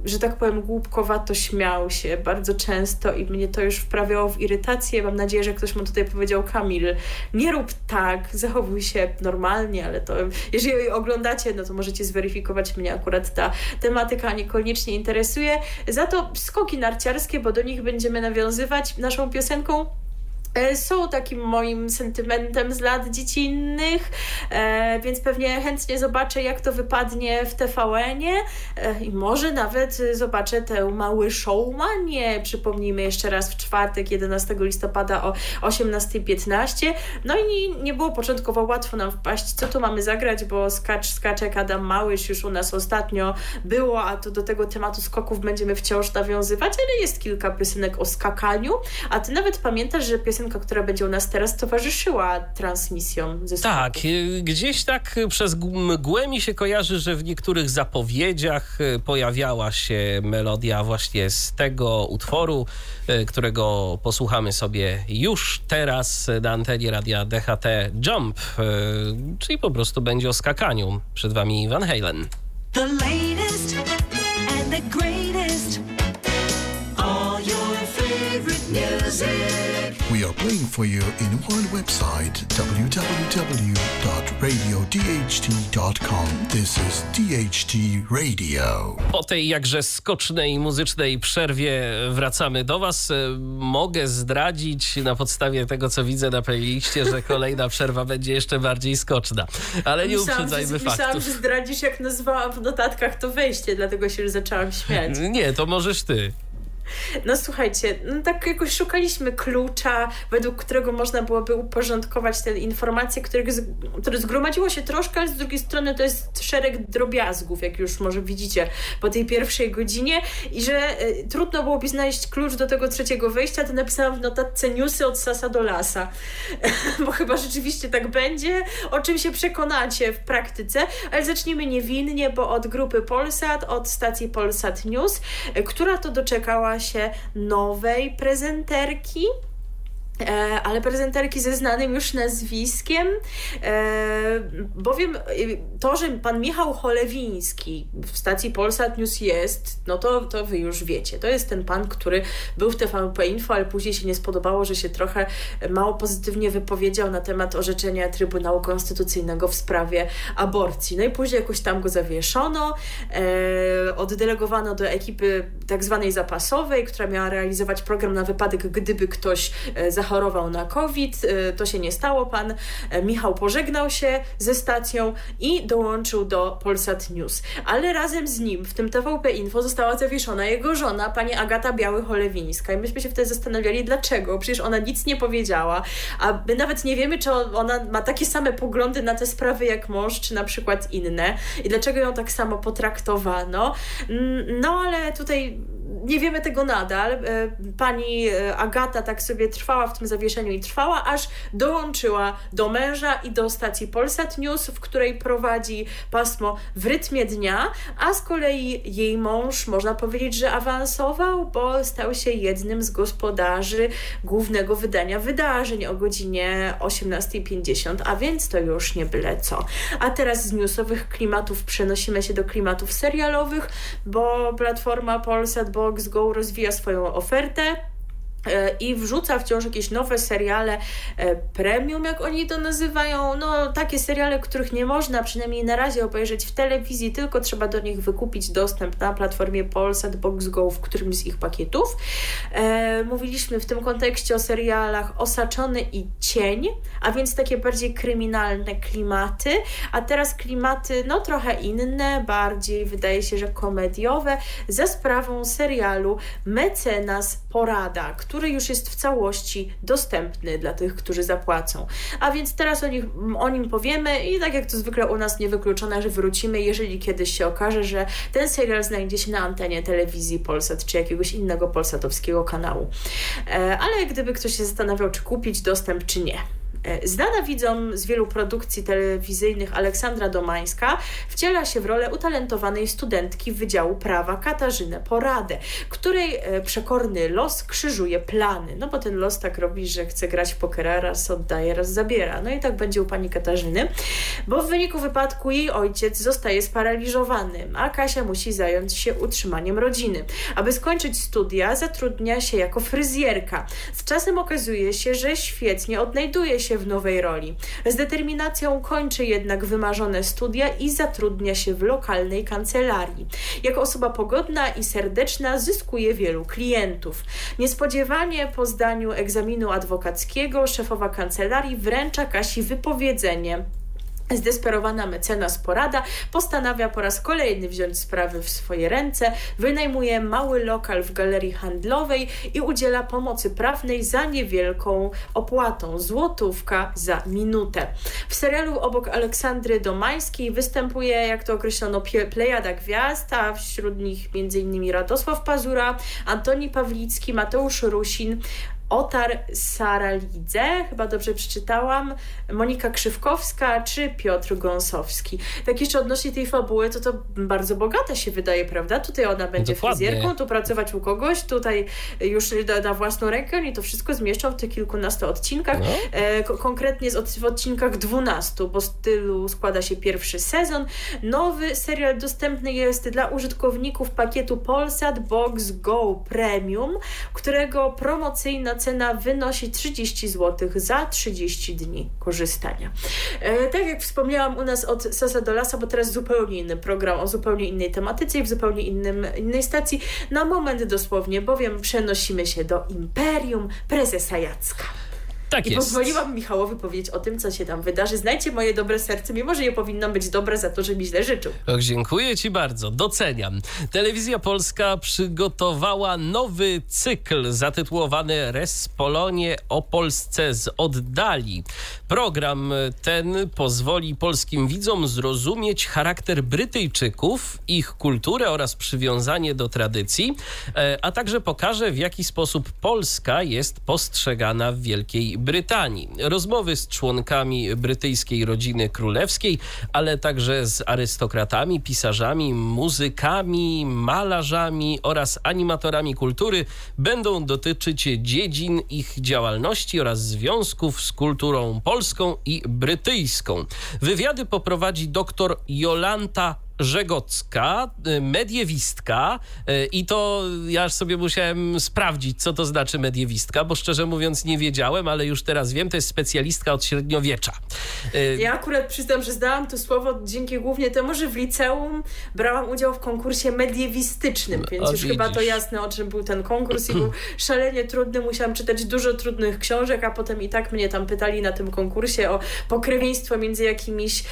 że tak powiem, głupkowato śmiał się bardzo często i mnie to już wprawiało w irytację. Mam nadzieję, że ktoś mu tutaj powiedział, Kamil, nie rób tak, zachowuj się normalnie, ale to jeżeli oglądacie, no to możecie zweryfikować mnie akurat ta tematyka niekoniecznie interesuje. Za to skoki narciarskie, bo do nich będziemy nawiązywać naszą piosenką. E, Są takim moim sentymentem z lat dziecinnych, e, więc pewnie chętnie zobaczę, jak to wypadnie w TVN-ie e, i może nawet zobaczę tę mały showmanie. Przypomnijmy jeszcze raz w czwartek, 11 listopada o 18.15. No i nie było początkowo łatwo nam wpaść, co tu mamy zagrać, bo skacz, skaczek Adam Małysz już u nas ostatnio było, a to do tego tematu skoków będziemy wciąż nawiązywać, ale jest kilka piosenek o skakaniu, a ty nawet pamiętasz, że piosenka, która będzie u nas teraz, towarzyszyła transmisjom ze. Tak, y, gdzieś tak y, przez mgłę mi się kojarzy, że w niektórych zapowiedziach y, pojawiała się melodia właśnie z tego utworu, którego posłuchamy sobie już teraz na antenie radia DHT Jump, czyli po prostu będzie o skakaniu. Przed wami Van Halen. The latest and the greatest. All your favorite music. We are playing for you in one website www.radiodht.com. This is DHT Radio. Po tej jakże skocznej muzycznej przerwie wracamy do Was. E, Mogę zdradzić na podstawie tego, co widzę na playliście, że kolejna przerwa będzie jeszcze bardziej skoczna. Ale nie Myślałam, uprzedzajmy że, myślałam, faktów. że zdradzisz, jak nazwałam w notatkach to wejście, dlatego się już zaczęłam śmiać. Nie, to możesz ty. No słuchajcie, no tak jakoś szukaliśmy klucza, według którego można byłoby uporządkować te informacje, które zgromadziło się troszkę, ale z drugiej strony to jest szereg drobiazgów, jak już może widzicie po tej pierwszej godzinie. I że y, trudno byłoby znaleźć klucz do tego trzeciego wejścia, to napisałam w notatce newsy od sasa do lasa, bo chyba rzeczywiście tak będzie, o czym się przekonacie w praktyce, ale zacznijmy niewinnie, bo od grupy Polsat, od stacji Polsat News, y, która to doczekała się nowej prezenterki. E, ale prezenterki ze znanym już nazwiskiem, e, bowiem e, to, że pan Michał Cholewiński w stacji Polsat News jest, no to, to wy już wiecie. To jest ten pan, który był w TVP Info, ale później się nie spodobało, że się trochę mało pozytywnie wypowiedział na temat orzeczenia Trybunału Konstytucyjnego w sprawie aborcji. No i później jakoś tam go zawieszono, oddelegowano do ekipy tak zwanej zapasowej, która miała realizować program na wypadek, gdyby ktoś e, zachorował na COVID. E, To się nie stało. Pan e, Michał pożegnał się ze stacją i dołączył do Polsat News. Ale razem z nim w tym TVP Info została zawieszona jego żona, pani Agata Biały-Cholewińska. I myśmy się wtedy zastanawiali, dlaczego. Przecież ona nic nie powiedziała, a my nawet nie wiemy, czy ona ma takie same poglądy na te sprawy jak mąż, czy na przykład inne. I dlaczego ją tak samo potraktowano. Mm, No ale tutaj nie wiemy tego nadal. E, Pani Agata tak sobie trwała w tym zawieszeniu i trwała, aż dołączyła do męża i do stacji Polsat News, w której prowadzi pasmo w rytmie dnia, a z kolei jej mąż, można powiedzieć, że awansował, bo stał się jednym z gospodarzy głównego wydania wydarzeń o godzinie 18.50, a więc to już nie byle co. A teraz z newsowych klimatów przenosimy się do klimatów serialowych, bo platforma Polsat Box Go rozwija swoją ofertę i wrzuca wciąż jakieś nowe seriale e, premium, jak oni to nazywają. No, takie seriale, których nie można przynajmniej na razie obejrzeć w telewizji, tylko trzeba do nich wykupić dostęp na platformie Polsat Box Go w którymś z ich pakietów. E, mówiliśmy w tym kontekście o serialach Osaczony i Cień, a więc takie bardziej kryminalne klimaty, a teraz klimaty no trochę inne, bardziej wydaje się, że komediowe, za sprawą serialu Mecenas Porada, który już jest w całości dostępny dla tych, którzy zapłacą. A więc teraz o, nich, o nim powiemy i tak jak to zwykle u nas niewykluczone, że wrócimy, jeżeli kiedyś się okaże, że ten serial znajdzie się na antenie telewizji Polsat czy jakiegoś innego polsatowskiego kanału. E, ale gdyby ktoś się zastanawiał, czy kupić dostęp, czy nie. E, Znana widzom z wielu produkcji telewizyjnych Aleksandra Domańska wciela się w rolę utalentowanej studentki Wydziału Prawa Katarzynę Poradę, której e, przekorny los krzyżuje plany. No bo ten los tak robi, że chce grać w pokera, raz oddaje, raz zabiera. No i tak będzie u pani Katarzyny, bo w wyniku wypadku jej ojciec zostaje sparaliżowany, a Kasia musi zająć się utrzymaniem rodziny. Aby skończyć studia, zatrudnia się jako fryzjerka. Z czasem okazuje się, że świetnie odnajduje się w nowej roli. Z determinacją kończy jednak wymarzone studia i zatrudnia się w lokalnej kancelarii. Jako osoba pogodna i serdeczna zyskuje wielu klientów. Niespodziewanie po zdaniu egzaminu adwokackiego szefowa kancelarii wręcza Kasi wypowiedzenie Zdesperowana mecenas Porada postanawia po raz kolejny wziąć sprawy w swoje ręce, wynajmuje mały lokal w galerii handlowej i udziela pomocy prawnej za niewielką opłatą złotówka za minutę. W serialu obok Aleksandry Domańskiej występuje, jak to określono, plejada gwiazd, a wśród nich m.in. Radosław Pazura, Antoni Pawlicki, Mateusz Rusin, Otar Saralidze, chyba dobrze przeczytałam, Monika Krzywkowska czy Piotr Gąsowski. Tak jeszcze odnośnie tej fabuły, to to bardzo bogata się wydaje, prawda? Tutaj ona będzie Dokładnie. fryzjerką, tu pracować u kogoś, tutaj już na, na własną rękę, oni to wszystko zmieszczą w tych kilkunastu odcinkach. No. E, ko- konkretnie z od, w odcinkach 12, bo z tylu składa się pierwszy sezon. Nowy serial dostępny jest dla użytkowników pakietu Polsat Box Go Premium, którego promocyjna cena wynosi 30 zł za 30 dni korzystania. E, tak jak wspomniałam u nas od Sasa do Lasa, bo teraz zupełnie inny program o zupełnie innej tematyce i w zupełnie innym, innej stacji. Na moment dosłownie, bowiem przenosimy się do Imperium Prezesa Jacka. Tak I jest. pozwoliłam Michałowi powiedzieć o tym, co się tam wydarzy. Znajcie moje dobre serce, mimo że je powinno być dobre za to, że mi źle życzył. Och, dziękuję Ci bardzo, doceniam. Telewizja Polska przygotowała nowy cykl zatytułowany Res Polonie o Polsce z oddali. Program ten pozwoli polskim widzom zrozumieć charakter Brytyjczyków, ich kulturę oraz przywiązanie do tradycji, e, a także pokaże w jaki sposób Polska jest postrzegana w Wielkiej Brytanii. Rozmowy z członkami brytyjskiej rodziny królewskiej, ale także z arystokratami, pisarzami, muzykami, malarzami oraz animatorami kultury będą dotyczyć dziedzin ich działalności oraz związków z kulturą polską i brytyjską. Wywiady poprowadzi dr Jolanta Żegocka, y, mediewistka y, i to ja sobie musiałem sprawdzić, co to znaczy mediewistka, bo szczerze mówiąc nie wiedziałem, ale już teraz wiem, to jest specjalistka od średniowiecza. Y, Ja akurat przyznam, że zdałam to słowo dzięki głównie temu, że w liceum brałam udział w konkursie mediewistycznym, więc a już chyba to widzisz. jasne, o czym był ten konkurs i był szalenie trudny. Musiałam czytać dużo trudnych książek, a potem i tak mnie tam pytali na tym konkursie o pokrewieństwo między jakimiś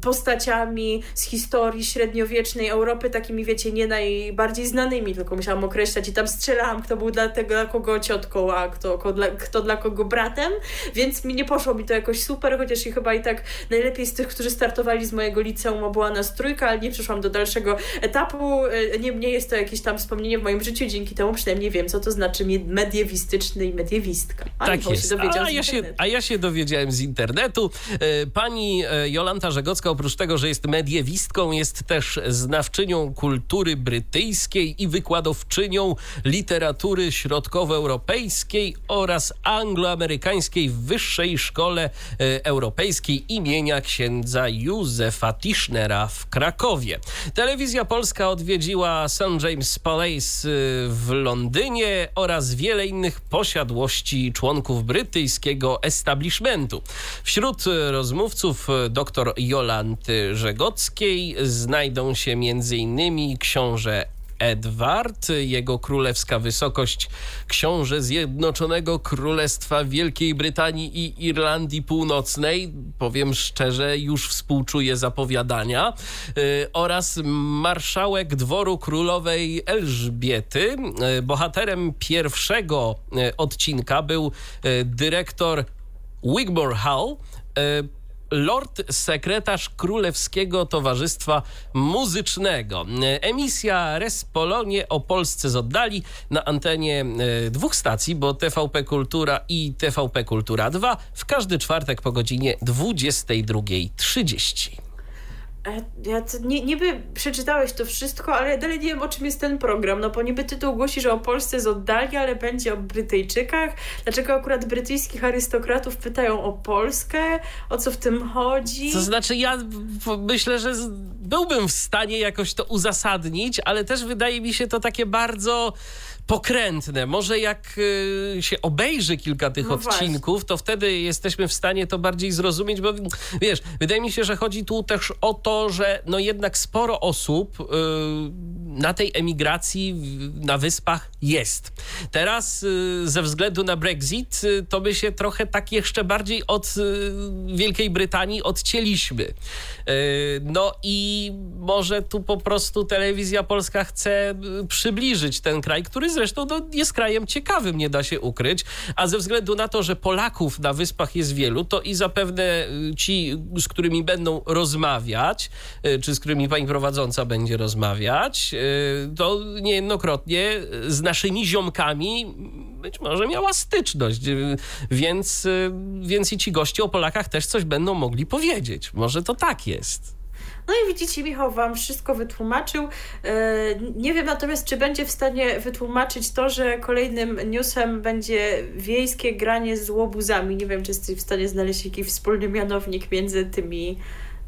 postaciami z historii średniowiecznej Europy, takimi wiecie, nie najbardziej znanymi, tylko musiałam określać i tam strzelałam, kto był dla tego, dla kogo ciotką, a kto, kto, dla, kto dla kogo bratem, więc mi nie poszło mi to jakoś super, chociaż i chyba i tak najlepiej z tych, którzy startowali z mojego liceum była nas trójka, ale nie przeszłam do dalszego etapu. E, Niemniej jest to jakieś tam wspomnienie w moim życiu, dzięki temu przynajmniej wiem, co to znaczy mediewistyczny i mediewistka. A Tak jest. A ja, się, a ja się dowiedziałem z internetu. E, Pani e, Jolanta Żegocka, oprócz tego, że jest mediewistką, jest też znawczynią kultury brytyjskiej i wykładowczynią literatury środkowoeuropejskiej oraz angloamerykańskiej w Wyższej Szkole e, Europejskiej imienia księdza Józefa Tischnera w Krakowie. Telewizja Polska odwiedziła St. James Palace y, w Londynie oraz wiele innych posiadłości członków brytyjskiego establishmentu. Wśród y, rozmówców dr Jolanty Żegockiej znajdą się m.in. książę Edward, jego królewska wysokość, książę Zjednoczonego Królestwa Wielkiej Brytanii i Irlandii Północnej, powiem szczerze, już współczuję zapowiadania, y, oraz marszałek dworu królowej Elżbiety. Y, Bohaterem pierwszego y, odcinka był dyrektor Wigmore Hall, Lord sekretarz Królewskiego Towarzystwa Muzycznego. Emisja Res Polonie o Polsce z oddali na antenie e, dwóch stacji, bo TVP Kultura i TVP Kultura 2 w każdy czwartek po godzinie 22.30. Ja to, nie, niby przeczytałeś to wszystko, ale ja dalej nie wiem o czym jest ten program. No bo niby tytuł głosi, że o Polsce z oddali, ale będzie o Brytyjczykach. Dlaczego akurat brytyjskich arystokratów pytają o Polskę? O co w tym chodzi? To znaczy, ja myślę, że byłbym w stanie jakoś to uzasadnić, ale też wydaje mi się to takie bardzo pokrętne. Może jak y, się obejrzy kilka tych No odcinków, to wtedy jesteśmy w stanie to bardziej zrozumieć, bo wiesz, wydaje mi się, że chodzi tu też o to, że no jednak sporo osób y, na tej emigracji na wyspach jest. Teraz y, ze względu na Brexit to my się trochę tak jeszcze bardziej od Wielkiej Brytanii odcięliśmy. No i może tu po prostu telewizja polska chce przybliżyć ten kraj, który zresztą no, jest krajem ciekawym, nie da się ukryć, a ze względu na to, że Polaków na wyspach jest wielu, to i zapewne y, ci, z którymi będą rozmawiać, y, czy z którymi pani prowadząca będzie rozmawiać, y, to niejednokrotnie z naszymi ziomkami być może miała styczność, więc, więc i ci goście o Polakach też coś będą mogli powiedzieć. Może to tak jest. No i widzicie, Michał wam wszystko wytłumaczył. E, Nie wiem natomiast, czy będzie w stanie wytłumaczyć to, że kolejnym newsem będzie wiejskie granie z łobuzami. Nie wiem, czy jesteś w stanie znaleźć jakiś wspólny mianownik między tymi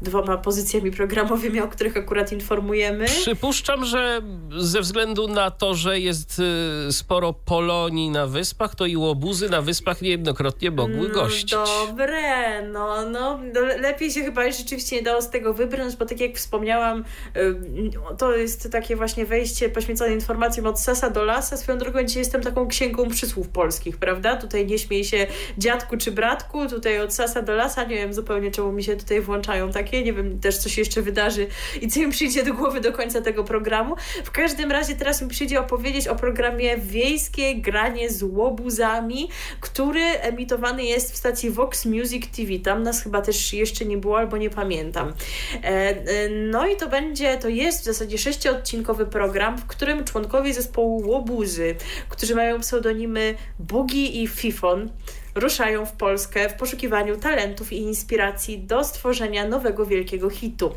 dwoma pozycjami programowymi, o których akurat informujemy. Przypuszczam, że ze względu na to, że jest y, sporo Polonii na wyspach, to i łobuzy na wyspach niejednokrotnie mogły gościć. No, dobre, no, no, no, lepiej się chyba rzeczywiście nie dało z tego wybrnąć, bo tak jak wspomniałam, ym, to jest takie właśnie wejście poświęcone informacjom od sasa do lasa. Swoją drogą dzisiaj jestem taką księgą przysłów polskich, prawda? Tutaj nie śmiej się dziadku czy bratku, tutaj od sasa do lasa, nie wiem zupełnie czemu mi się tutaj włączają takie, nie wiem też co się jeszcze wydarzy i co mi przyjdzie do głowy do końca tego programu. W każdym razie teraz mi przyjdzie opowiedzieć o programie Wiejskie Granie z Łobuzami, który emitowany jest w stacji Vox Music TV. Tam nas chyba też jeszcze nie było, albo nie pamiętam. E, e, No i to będzie, to jest w zasadzie sześciodcinkowy program, w którym członkowie zespołu Łobuzy, którzy mają pseudonimy Bugi i Fifon, ruszają w Polskę w poszukiwaniu talentów i inspiracji do stworzenia nowego wielkiego hitu.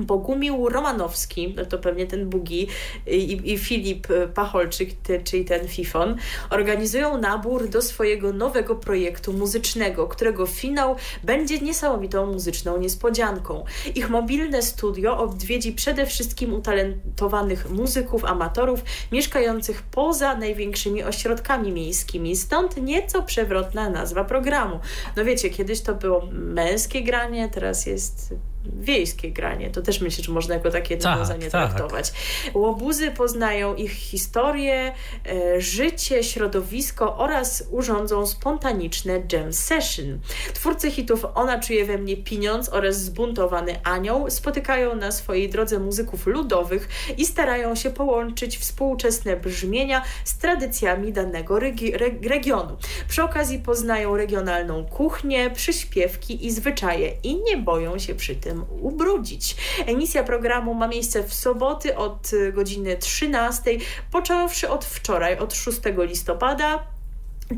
Bogumił Romanowski, no to pewnie ten Bugi i, i Filip Pacholczyk, ty, czyli ten Fifon, organizują nabór do swojego nowego projektu muzycznego, którego finał będzie niesamowitą muzyczną niespodzianką. Ich mobilne studio odwiedzi przede wszystkim utalentowanych muzyków, amatorów mieszkających poza największymi ośrodkami miejskimi, stąd nieco przewrotna nazwa programu. No wiecie, kiedyś to było męskie granie, teraz jest wiejskie granie. To też myślę, że można jako takie Tak, nawiązanie tak. traktować. Łobuzy poznają ich historię, e, życie, środowisko oraz urządzą spontaniczne jam session. Twórcy hitów Ona czuje we mnie pieniądz oraz Zbuntowany Anioł spotykają na swojej drodze muzyków ludowych i starają się połączyć współczesne brzmienia z tradycjami danego regi- re- regionu. Przy okazji poznają regionalną kuchnię, przyśpiewki i zwyczaje i nie boją się przy tym ubrudzić. Emisja programu ma miejsce w soboty od y, godziny 13, począwszy od wczoraj, od 6 listopada.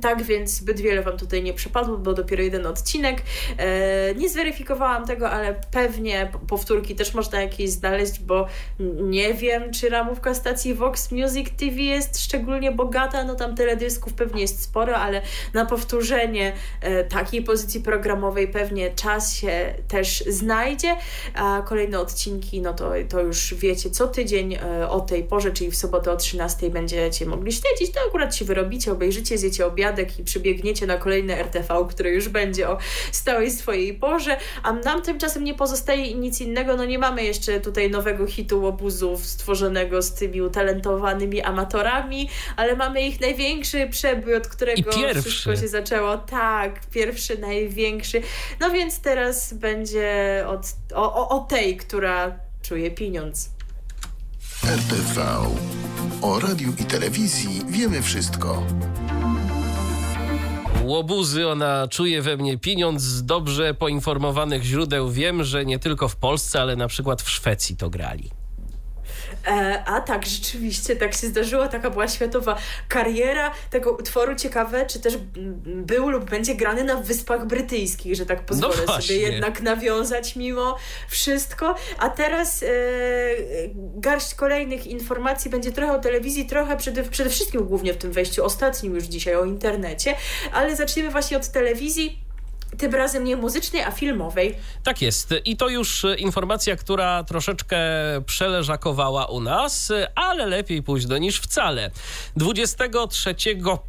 Tak więc zbyt wiele Wam tutaj nie przypadło, bo dopiero jeden odcinek. E, nie zweryfikowałam tego, ale pewnie powtórki też można jakieś znaleźć, bo nie wiem, czy ramówka stacji Vox Music TV jest szczególnie bogata. No tam teledysków pewnie jest sporo, ale na powtórzenie e, takiej pozycji programowej pewnie czas się też znajdzie. A kolejne odcinki, no to, to już wiecie, co tydzień e, o tej porze, czyli w sobotę o 13 będziecie mogli śledzić. To akurat się wyrobicie, obejrzycie, zjecie obiadek i przybiegniecie na kolejne RTV, które już będzie o stałej swojej porze, a nam tymczasem nie pozostaje nic innego, no nie mamy jeszcze tutaj nowego hitu łobuzów stworzonego z tymi utalentowanymi amatorami, ale mamy ich największy przebój, od którego wszystko się zaczęło. Tak, pierwszy, największy. No więc teraz będzie od, o, o, o tej, która czuje pieniądz. RTV. O radiu i telewizji wiemy wszystko. Łobuzy, ona czuje we mnie pieniądz z dobrze poinformowanych źródeł. Wiem, że nie tylko w Polsce, ale na przykład w Szwecji to grali. E, a tak, rzeczywiście tak się zdarzyło, taka była światowa kariera tego utworu. Ciekawe, czy też był lub będzie grany na Wyspach Brytyjskich, że tak pozwolę No sobie jednak nawiązać mimo wszystko. A teraz e, garść kolejnych informacji będzie trochę o telewizji, trochę przede, przede wszystkim głównie w tym wejściu ostatnim już dzisiaj o internecie, ale zaczniemy właśnie od telewizji. Tym razem nie muzycznej, a filmowej. Tak jest. I to już e, informacja, która troszeczkę przeleżakowała u nas, e, ale lepiej późno niż wcale. 23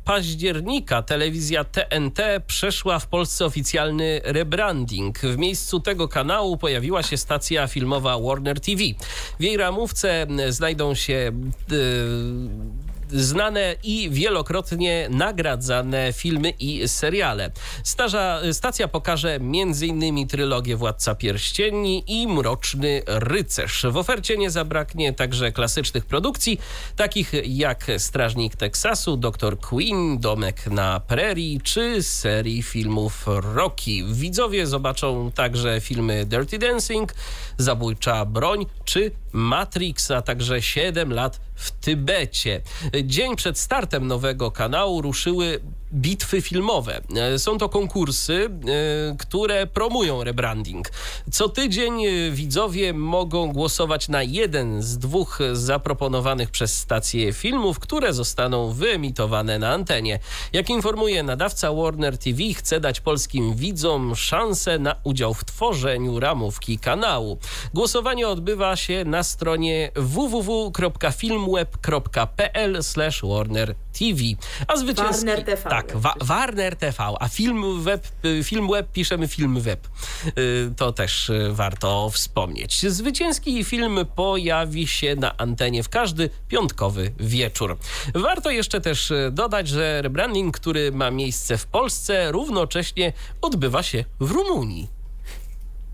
października telewizja TNT przeszła w Polsce oficjalny rebranding. W miejscu tego kanału pojawiła się stacja filmowa Warner TV. W jej ramówce znajdą się e, znane i wielokrotnie nagradzane filmy i seriale. Starza, stacja pokaże m.in. trylogię Władca Pierścieni i Mroczny Rycerz. W ofercie nie zabraknie także klasycznych produkcji, takich jak Strażnik Teksasu, Dr. Queen, Domek na Prairie czy serii filmów Rocky. Widzowie zobaczą także filmy Dirty Dancing, Zabójcza Broń czy Matrix, a także 7 lat w Tybecie. Dzień przed startem nowego kanału ruszyły bitwy filmowe. E, Są to konkursy, e, które promują rebranding. Co tydzień e, widzowie mogą głosować na jeden z dwóch zaproponowanych przez stację filmów, które zostaną wyemitowane na antenie. Jak informuje nadawca Warner TV, chce dać polskim widzom szansę na udział w tworzeniu ramówki kanału. Głosowanie odbywa się na stronie www.filmweb.pl Warner TV. A zwycięski... Warner TV. Tak, wa- Warner TV, a film web, film web piszemy film web. Y, To też y, warto wspomnieć. Zwycięski film pojawi się na antenie w każdy piątkowy wieczór. Warto jeszcze też y, dodać, że rebranding, który ma miejsce w Polsce, równocześnie odbywa się w Rumunii.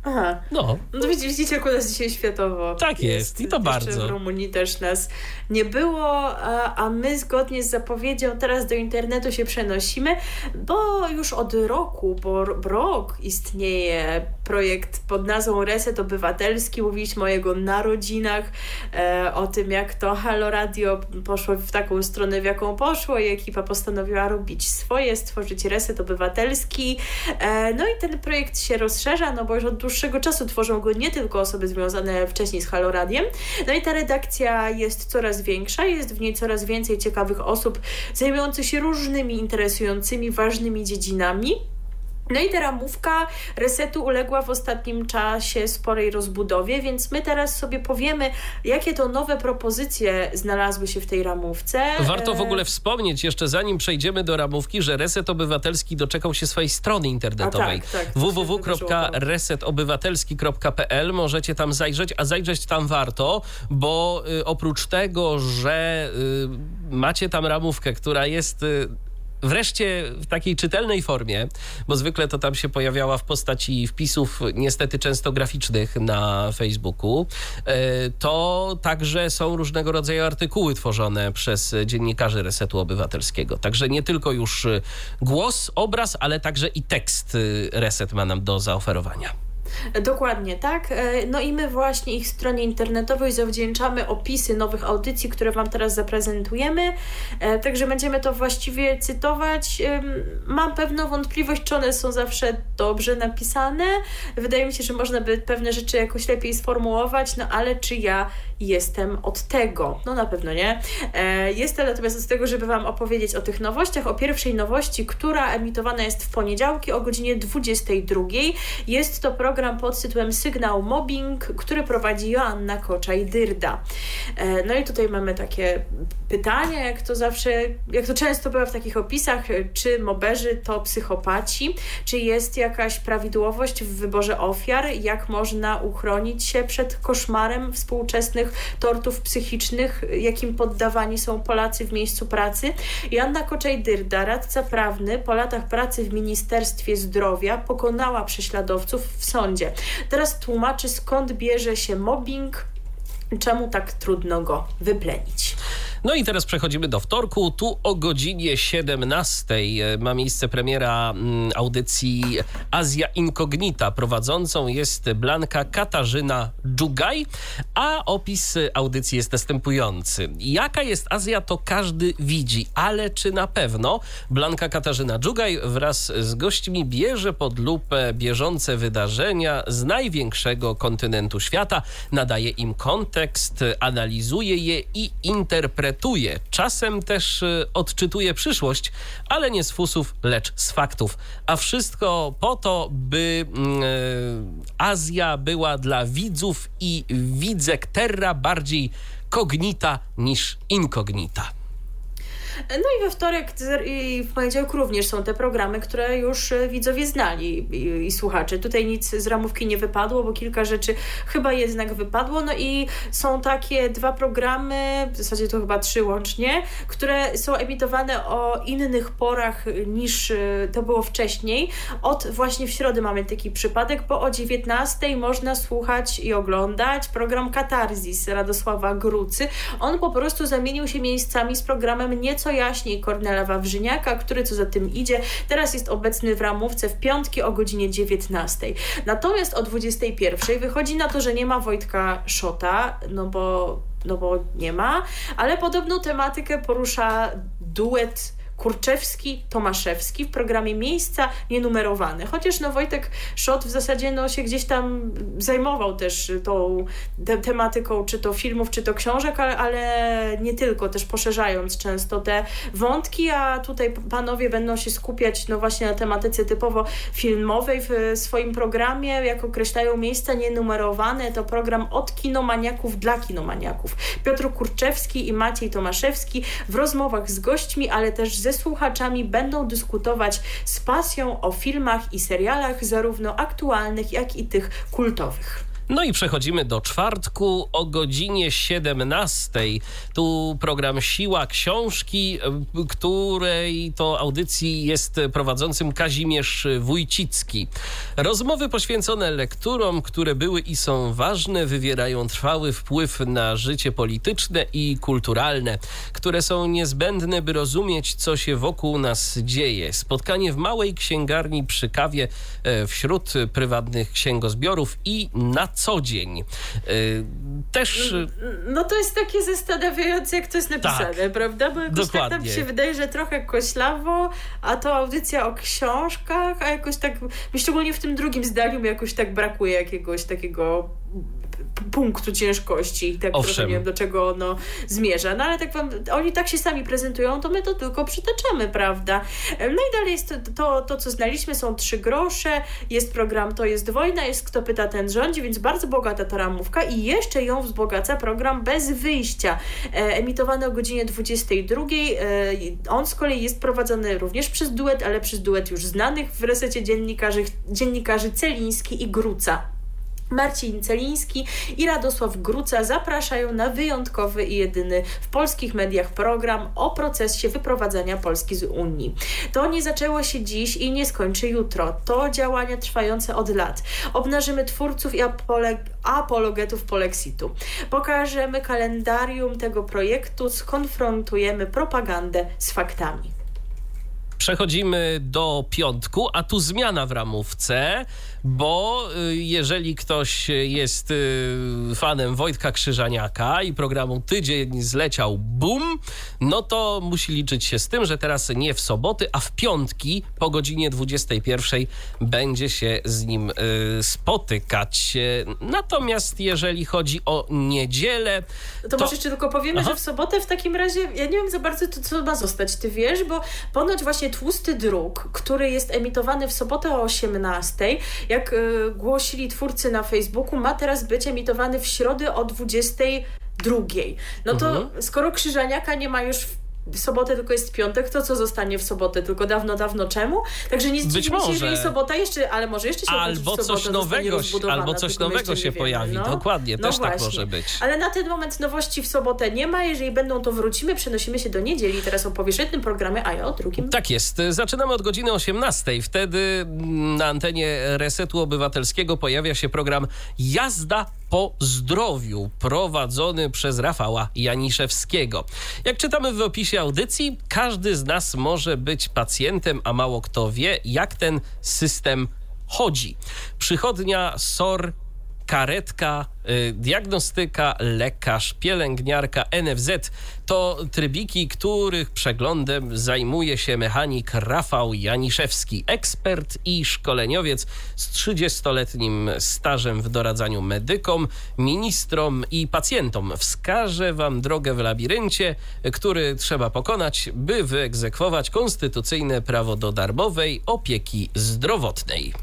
Aha. No, No widzicie, widzicie, jak u nas dzisiaj światowo. Tak jest, i to bardzo. w Rumunii też nas nie było, a, a my zgodnie z zapowiedzią teraz do internetu się przenosimy, bo już od roku, bo rok istnieje projekt pod nazwą Reset Obywatelski. Mówiliśmy o jego narodzinach, e, o tym jak to Halo Radio poszło w taką stronę, w jaką poszło i ekipa postanowiła robić swoje, stworzyć Reset Obywatelski. E, no i ten projekt się rozszerza, no bo już od dłuższego czasu tworzą go nie tylko osoby związane wcześniej z Halo Radiem. No i ta redakcja jest coraz większa, jest w niej coraz więcej ciekawych osób zajmujących się różnymi interesującymi, ważnymi dziedzinami. No i ta ramówka resetu uległa w ostatnim czasie sporej rozbudowie, więc my teraz sobie powiemy, jakie to nowe propozycje znalazły się w tej ramówce. warto w E, ogóle wspomnieć, jeszcze zanim przejdziemy do ramówki, że Reset Obywatelski doczekał się swojej strony internetowej. Tak, tak, www.resetobywatelski.pl Możecie tam zajrzeć, a zajrzeć tam warto, bo y, oprócz tego, że y, macie tam ramówkę, która jest... Wreszcie w takiej czytelnej formie, bo zwykle to tam się pojawiała w postaci wpisów, niestety często graficznych na Facebooku, e, to także są różnego rodzaju artykuły tworzone przez dziennikarzy Resetu Obywatelskiego. Także nie tylko już głos, obraz, ale także i tekst e, Reset ma nam do zaoferowania. Dokładnie, tak. E, No i my właśnie ich stronie internetowej zawdzięczamy opisy nowych audycji, które Wam teraz zaprezentujemy. E, Także będziemy to właściwie cytować. Mam pewną wątpliwość, czy one są zawsze dobrze napisane. Wydaje mi się, że można by pewne rzeczy jakoś lepiej sformułować, no ale czy ja jestem od tego? No na pewno nie. E, Jestem natomiast od tego, żeby Wam opowiedzieć o tych nowościach. O pierwszej nowości, która emitowana jest w poniedziałki o godzinie 22. Jest to program pod tytułem Sygnał Mobbing, który prowadzi Joanna Koczaj-Dyrda. E, No i tutaj mamy takie pytania, jak to zawsze, jak to często bywa w takich opisach, e, czy moberzy to psychopaci, czy jest jakaś prawidłowość w wyborze ofiar, jak można uchronić się przed koszmarem współczesnych tortów psychicznych, jakim poddawani są Polacy w miejscu pracy. Joanna Koczaj-Dyrda, radca prawny po latach pracy w Ministerstwie Zdrowia, pokonała prześladowców w sądzie. Teraz tłumaczy, skąd bierze się mobbing, czemu tak trudno go wyplenić. No i teraz przechodzimy do wtorku. Tu o godzinie 17 ma miejsce premiera mm, audycji Azja Incognita. Prowadzącą jest Blanka Katarzyna Dżugaj, a opis audycji jest następujący. Jaka jest Azja, to każdy widzi, ale czy na pewno Blanka Katarzyna Dżugaj wraz z gośćmi bierze pod lupę bieżące wydarzenia z największego kontynentu świata, nadaje im kontekst, analizuje je i interpretuje. Czasem też y, odczytuje przyszłość, ale nie z fusów, lecz z faktów. A wszystko po to, by mm, y, Azja była dla widzów i widzek terra bardziej kognita niż inkognita. No i we wtorek i w poniedziałek również są te programy, które już e, widzowie znali i, i słuchacze. Tutaj nic z ramówki nie wypadło, bo kilka rzeczy chyba jednak wypadło. No i są takie dwa programy, w zasadzie to chyba trzy łącznie, które są emitowane o innych porach niż e, to było wcześniej. Od właśnie w środę mamy taki przypadek, bo o 19 można słuchać i oglądać program Katarzis Radosława Grucy. On po prostu zamienił się miejscami z programem Nieco jaśniej Kornela Wawrzyniaka, który co za tym idzie, teraz jest obecny w ramówce w piątki o godzinie 19. Natomiast o 21 wychodzi na to, że nie ma Wojtka Szota, no bo, no bo nie ma, ale podobną tematykę porusza duet Kurczewski-Tomaszewski w programie Miejsca Nienumerowane. Chociaż no Wojtek Szot w zasadzie no, się gdzieś tam zajmował też tą te, tematyką, czy to filmów, czy to książek, ale, ale nie tylko, też poszerzając często te wątki, a tutaj panowie będą się skupiać no właśnie na tematyce typowo filmowej w swoim programie, jak określają Miejsca Nienumerowane, to program od kinomaniaków dla kinomaniaków. Piotr Kurczewski i Maciej Tomaszewski w rozmowach z gośćmi, ale też ze słuchaczami będą dyskutować z pasją o filmach i serialach, zarówno aktualnych, jak i tych kultowych. No i przechodzimy do czwartku o godzinie 17. Tu program Siła Książki, której to audycji jest prowadzącym Kazimierz Wójcicki. Rozmowy poświęcone lekturom, które były i są ważne, wywierają trwały wpływ na życie polityczne i kulturalne, które są niezbędne, by rozumieć, co się wokół nas dzieje. Spotkanie w małej księgarni przy kawie e, wśród prywatnych księgozbiorów i na co dzień. E, Też No to jest takie zastanawiające, jak to jest napisane, Tak. prawda? Bo jakoś tak nam Dokładnie. się wydaje, że trochę koślawo, a to audycja o książkach, a jakoś tak, szczególnie w tym drugim zdaniu mi jakoś tak brakuje jakiegoś takiego punktu ciężkości, tak Owszem. trochę nie wiem do czego ono zmierza. No ale tak wam, oni tak się sami prezentują, to my to tylko przytaczamy, prawda? No i dalej jest to, to, to co znaliśmy, są trzy grosze, jest program To jest wojna, jest Kto pyta, ten rządzi, więc bardzo bogata ta ramówka i jeszcze ją wzbogaca program Bez wyjścia, e, emitowany o godzinie 22. E, on z kolei jest prowadzony również przez duet, ale przez duet już znanych w resecie dziennikarzy, dziennikarzy Celiński i Gruca. Marcin Celiński i Radosław Gruca zapraszają na wyjątkowy i jedyny w polskich mediach program o procesie wyprowadzania Polski z Unii. To nie zaczęło się dziś i nie skończy jutro. To działania trwające od lat. Obnażymy twórców i apologetów polexitu. Pokażemy kalendarium tego projektu, skonfrontujemy propagandę z faktami. Przechodzimy do piątku, a tu zmiana w ramówce, bo y, jeżeli ktoś jest y, fanem Wojtka Krzyżaniaka i programu Tydzień zleciał BUM, no to musi liczyć się z tym, że teraz nie w soboty, a w piątki po godzinie 21 będzie się z nim y, spotykać. Natomiast jeżeli chodzi o niedzielę, To, może jeszcze tylko powiemy, Aha. że w sobotę w takim razie, ja nie wiem za bardzo, to, co ma zostać, ty wiesz, bo ponoć właśnie Tłusty Druk, który jest emitowany w sobotę o 18, jak y, głosili twórcy na Facebooku, ma teraz być emitowany w środę o 22. No to Mhm. skoro Krzyżaniaka nie ma już w w sobotę tylko jest piątek, to co zostanie w sobotę? Tylko dawno, dawno czemu? Także nie zdziwmy się, może. jeżeli sobota jeszcze, ale może jeszcze się albo coś nowego, albo coś nowego się wiemy. pojawi. No. Dokładnie, No też tak właśnie. może być. Ale na ten moment nowości w sobotę nie ma. Jeżeli będą, to wrócimy. Przenosimy się do niedzieli. Teraz opowiesz o jednym programie, a ja o drugim. Tak jest. Zaczynamy od godziny 18. Wtedy na antenie Resetu Obywatelskiego pojawia się program Jazda po zdrowiu, prowadzony przez Rafała Janiszewskiego. Jak czytamy w opisie audycji, każdy z nas może być pacjentem, a mało kto wie, jak ten system chodzi. Przychodnia SOR karetka, y, diagnostyka, lekarz, pielęgniarka, NFZ to trybiki, których przeglądem zajmuje się mechanik Rafał Janiszewski, ekspert i szkoleniowiec z 30-letnim stażem w doradzaniu medykom, ministrom i pacjentom. Wskaże wam drogę w labiryncie, który trzeba pokonać, by wyegzekwować konstytucyjne prawo do darmowej opieki zdrowotnej.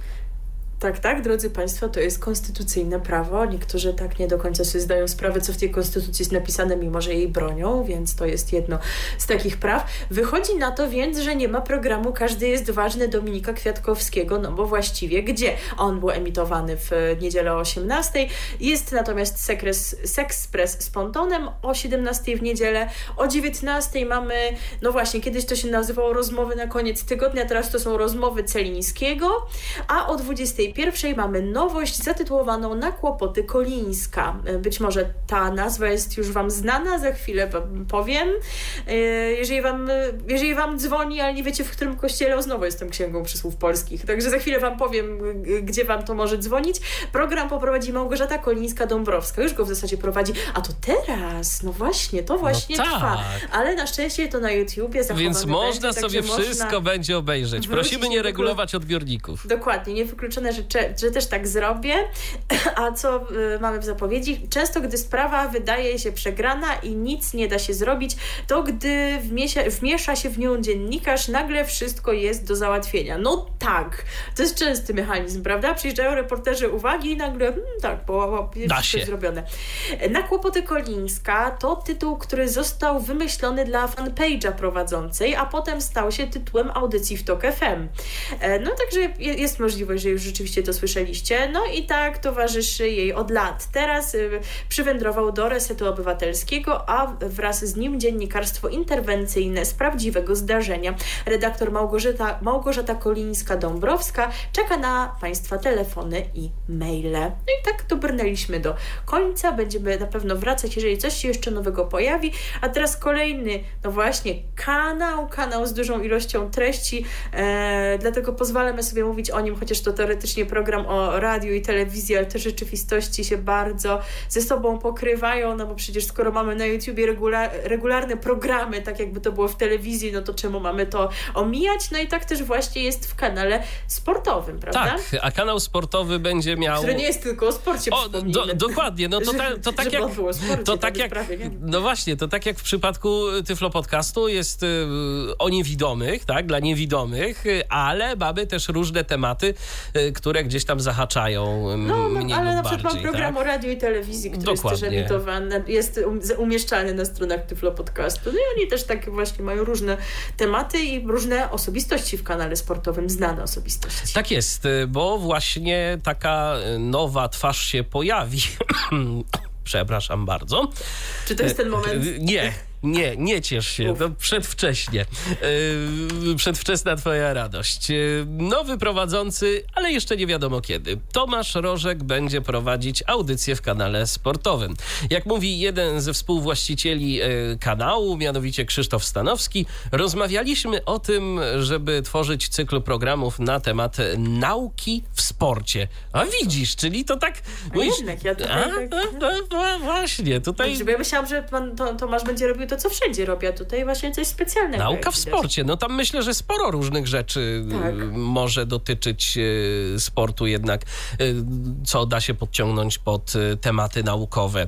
Tak, tak, drodzy Państwo, to jest konstytucyjne prawo. Niektórzy tak nie do końca sobie zdają sprawę, co w tej konstytucji jest napisane, mimo że jej bronią, więc to jest jedno z takich praw. Wychodzi na to więc, że nie ma programu Każdy jest ważny Dominika Kwiatkowskiego, no bo właściwie gdzie? On był emitowany w niedzielę o 18. Jest natomiast sekres, Sexpress z Pontonem o 17 w niedzielę. O 19 mamy, no właśnie, kiedyś to się nazywało rozmowy na koniec tygodnia, teraz to są rozmowy Celińskiego, a o 21 mamy nowość zatytułowaną Na kłopoty Kolińska. Być może ta nazwa jest już Wam znana, za chwilę Wam powiem. E, Jeżeli Wam, jeżeli wam dzwoni, ale nie wiecie w którym kościele, o, znowu jestem księgą przysłów polskich, także za chwilę Wam powiem, gdzie Wam to może dzwonić. Program poprowadzi Małgorzata Kolińska-Dąbrowska, już go w zasadzie prowadzi, a to teraz, no właśnie, to właśnie tak. trwa. Ale na szczęście to na YouTubie zachowane Więc można będzie, sobie wszystko będzie obejrzeć. Prosimy nie regulować odbiorników. Dokładnie, niewykluczone, że, cze- że też tak zrobię. A co y, mamy w zapowiedzi? Często, gdy sprawa wydaje się przegrana i nic nie da się zrobić, to gdy wmiesia, wmiesza się w nią dziennikarz, nagle wszystko jest do załatwienia. No tak, to jest częsty mechanizm, prawda? Przyjeżdżają reporterzy uwagi i nagle, hmm, tak, bo, jest zrobione. Na kłopoty Kolińska to tytuł, który został wymyślony dla fanpage'a prowadzącej, a potem stał się tytułem audycji w TOK FM. E, No także je- jest możliwość, że już rzeczywiście oczywiście to słyszeliście. No i tak towarzyszy jej od lat. Teraz y, przywędrował do Resetu Obywatelskiego, a wraz z nim dziennikarstwo interwencyjne z prawdziwego zdarzenia. Redaktor Małgorzata, Małgorzata Kolińska-Dąbrowska czeka na Państwa telefony i maile. No i tak dobrnęliśmy do końca. Będziemy na pewno wracać, jeżeli coś się jeszcze nowego pojawi. A teraz kolejny, no właśnie, kanał, kanał z dużą ilością treści, e, dlatego pozwalamy sobie mówić o nim, chociaż to teoretycznie program o radiu i telewizji, ale te rzeczywistości się bardzo ze sobą pokrywają, no bo przecież skoro mamy na YouTubie regula regularne programy, tak jakby to było w telewizji, no to czemu mamy to omijać? No i tak też właśnie jest w kanale sportowym, prawda? Tak, a kanał sportowy będzie miał... Który nie jest tylko o sporcie, O, do, dokładnie, no to, ta, to tak jak... sporcie, To tak jak, prawie no właśnie, to tak jak w przypadku Tyflo Podcastu jest y, o niewidomych, tak, dla niewidomych, y, ale mamy też różne tematy, y, które gdzieś tam zahaczają y, No, no mniej ale na przykład mam bardziej, program tak? o radiu i telewizji, który jest Dokładnie. też emitowany, jest um, umieszczany na stronach Tyflo Podcastu. No i oni też takie właśnie mają różne tematy i różne osobistości w kanale sportowym, znane osobistości. Tak jest, y, bo właśnie taka y, nowa twarz się pojawi. Przepraszam bardzo. Czy to jest ten moment? Y, Nie. Nie, nie ciesz się, to przedwcześnie. Yy, przedwczesna twoja radość. Yy, nowy prowadzący, ale jeszcze nie wiadomo kiedy. Tomasz Rożek będzie prowadzić audycję w kanale sportowym. Jak mówi jeden ze współwłaścicieli yy, kanału, mianowicie Krzysztof Stanowski, rozmawialiśmy o tym, żeby tworzyć cykl programów na temat nauki w sporcie. A widzisz, czyli to tak... A jednak, ja tutaj A, tak- a, a, właśnie, tutaj... Także ja myślałam, że pan to, Tomasz będzie robił to, co wszędzie robi, a tutaj właśnie coś specjalnego. Nauka w sporcie. No tam myślę, że sporo różnych rzeczy Tak. y, może dotyczyć y, sportu jednak, y, co da się podciągnąć pod tematy naukowe.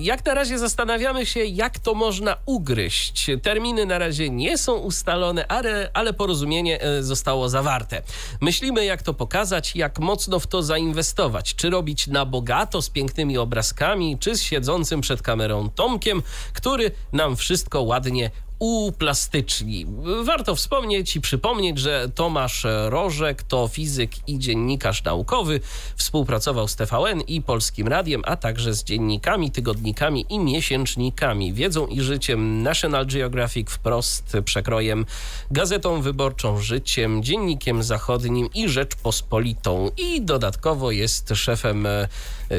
Jak na razie zastanawiamy się, jak to można ugryźć. Terminy na razie nie są ustalone, ale, ale porozumienie zostało zawarte. Myślimy, jak to pokazać, jak mocno w to zainwestować. Czy robić na bogato z pięknymi obrazkami, czy z siedzącym przed kamerą Tomkiem, który nam wszystko ładnie uplasztyczni. Warto wspomnieć i przypomnieć, że Tomasz Rożek to fizyk i dziennikarz naukowy. Współpracował z TVN i Polskim Radiem, a także z dziennikami, tygodnikami i miesięcznikami. Wiedzą i życiem National Geographic wprost przekrojem, gazetą wyborczą życiem, dziennikiem zachodnim i Rzeczpospolitą. I dodatkowo jest szefem e,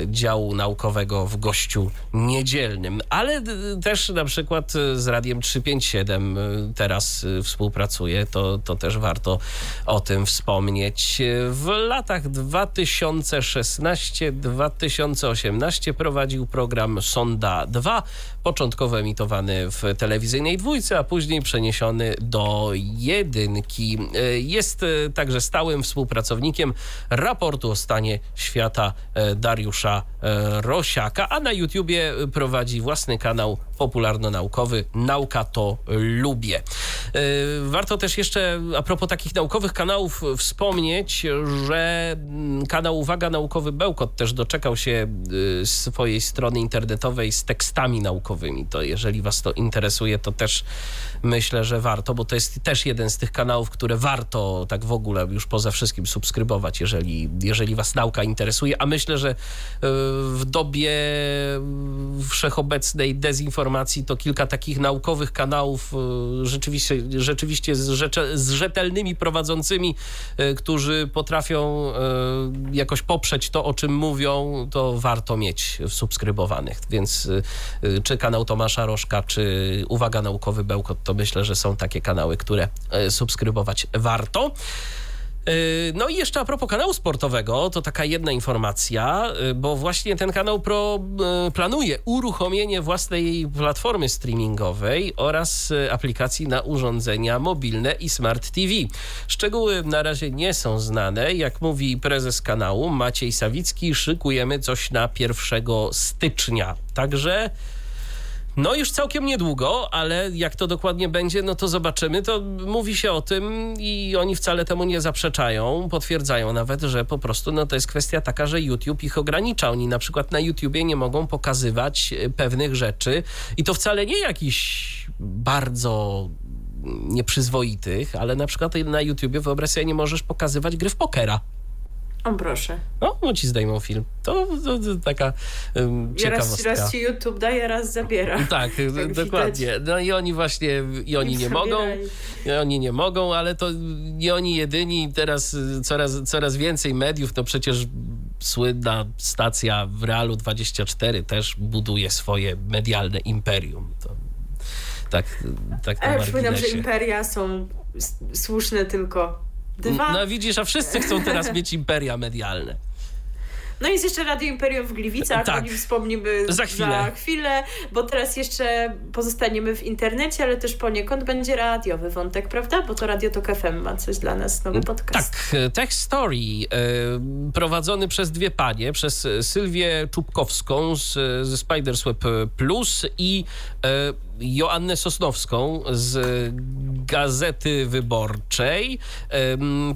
działu naukowego w Gościu Niedzielnym. Ale e, też na przykład e, z Radiem 35 7 y, teraz y, współpracuje, to, to też warto o tym wspomnieć. W latach 2016-2018 prowadził program Sonda 2, początkowo emitowany w telewizyjnej dwójce, a później przeniesiony do jedynki. Y, jest także stałym współpracownikiem raportu o stanie świata Dariusza Rosiaka, a na YouTubie prowadzi własny kanał popularno-naukowy Nauka to lubię. E, Warto też jeszcze a propos takich naukowych kanałów wspomnieć, że mm, kanał Uwaga Naukowy Bełkot też doczekał się y, swojej strony internetowej z tekstami naukowymi. To jeżeli was to interesuje, to też myślę, że warto, bo to jest też jeden z tych kanałów, które warto tak w ogóle już poza wszystkim subskrybować, jeżeli, jeżeli was nauka interesuje, a myślę, że y, w dobie wszechobecnej dezinformacji to kilka takich naukowych kanałów y, rzeczywiście, rzeczywiście z, z rzetelnymi prowadzącymi, y, którzy potrafią y, jakoś poprzeć to, o czym mówią, to warto mieć w subskrybowanych. Więc czy kanał Tomasza Rożka, czy Uwaga Naukowy Bełkot, to myślę, że są takie kanały, które subskrybować warto. Yy, No i jeszcze a propos kanału sportowego, to taka jedna informacja, yy, bo właśnie ten kanał pro, yy, planuje uruchomienie własnej platformy streamingowej oraz aplikacji na urządzenia mobilne i smart TV. Szczegóły na razie nie są znane. Jak mówi prezes kanału Maciej Sawicki, szykujemy coś na 1 stycznia. Także no już całkiem niedługo, ale jak to dokładnie będzie, no to zobaczymy. To mówi się o tym i oni wcale temu nie zaprzeczają. Potwierdzają nawet, że po prostu no to jest kwestia taka, że YouTube ich ogranicza. Oni na przykład na YouTubie nie mogą pokazywać e, pewnych rzeczy i to wcale nie jakichś bardzo nieprzyzwoitych, ale na przykład na YouTubie wyobraź sobie, nie możesz pokazywać gry w pokera. O proszę. No, no ci zdejmą film. To, to, to taka um, I raz, ciekawostka. raz ci YouTube daje, raz zabiera. Tak, Jak dokładnie. No i oni właśnie, i oni nie mogą, zabierali. i oni nie mogą, ale to nie oni jedyni. Teraz y, coraz, coraz więcej mediów, no przecież słynna stacja w Realu 24 też buduje swoje medialne imperium. To, tak, tak na Ale przypominam, że imperia są słuszne tylko dwa. No widzisz, a wszyscy chcą teraz mieć imperia medialne. No i jest jeszcze Radio Imperium w Gliwicach, Tak. o nim wspomnimy Za chwilę. za chwilę, bo teraz jeszcze pozostaniemy w internecie, ale też poniekąd będzie radiowy wątek, prawda? Bo to Radio Tok FM ma coś dla nas, nowy podcast. Tak, Tech Story, e, prowadzony przez dwie panie, przez Sylwię Czubkowską z, ze Spiders Web Plus i e, Joannę Sosnowską z Gazety Wyborczej.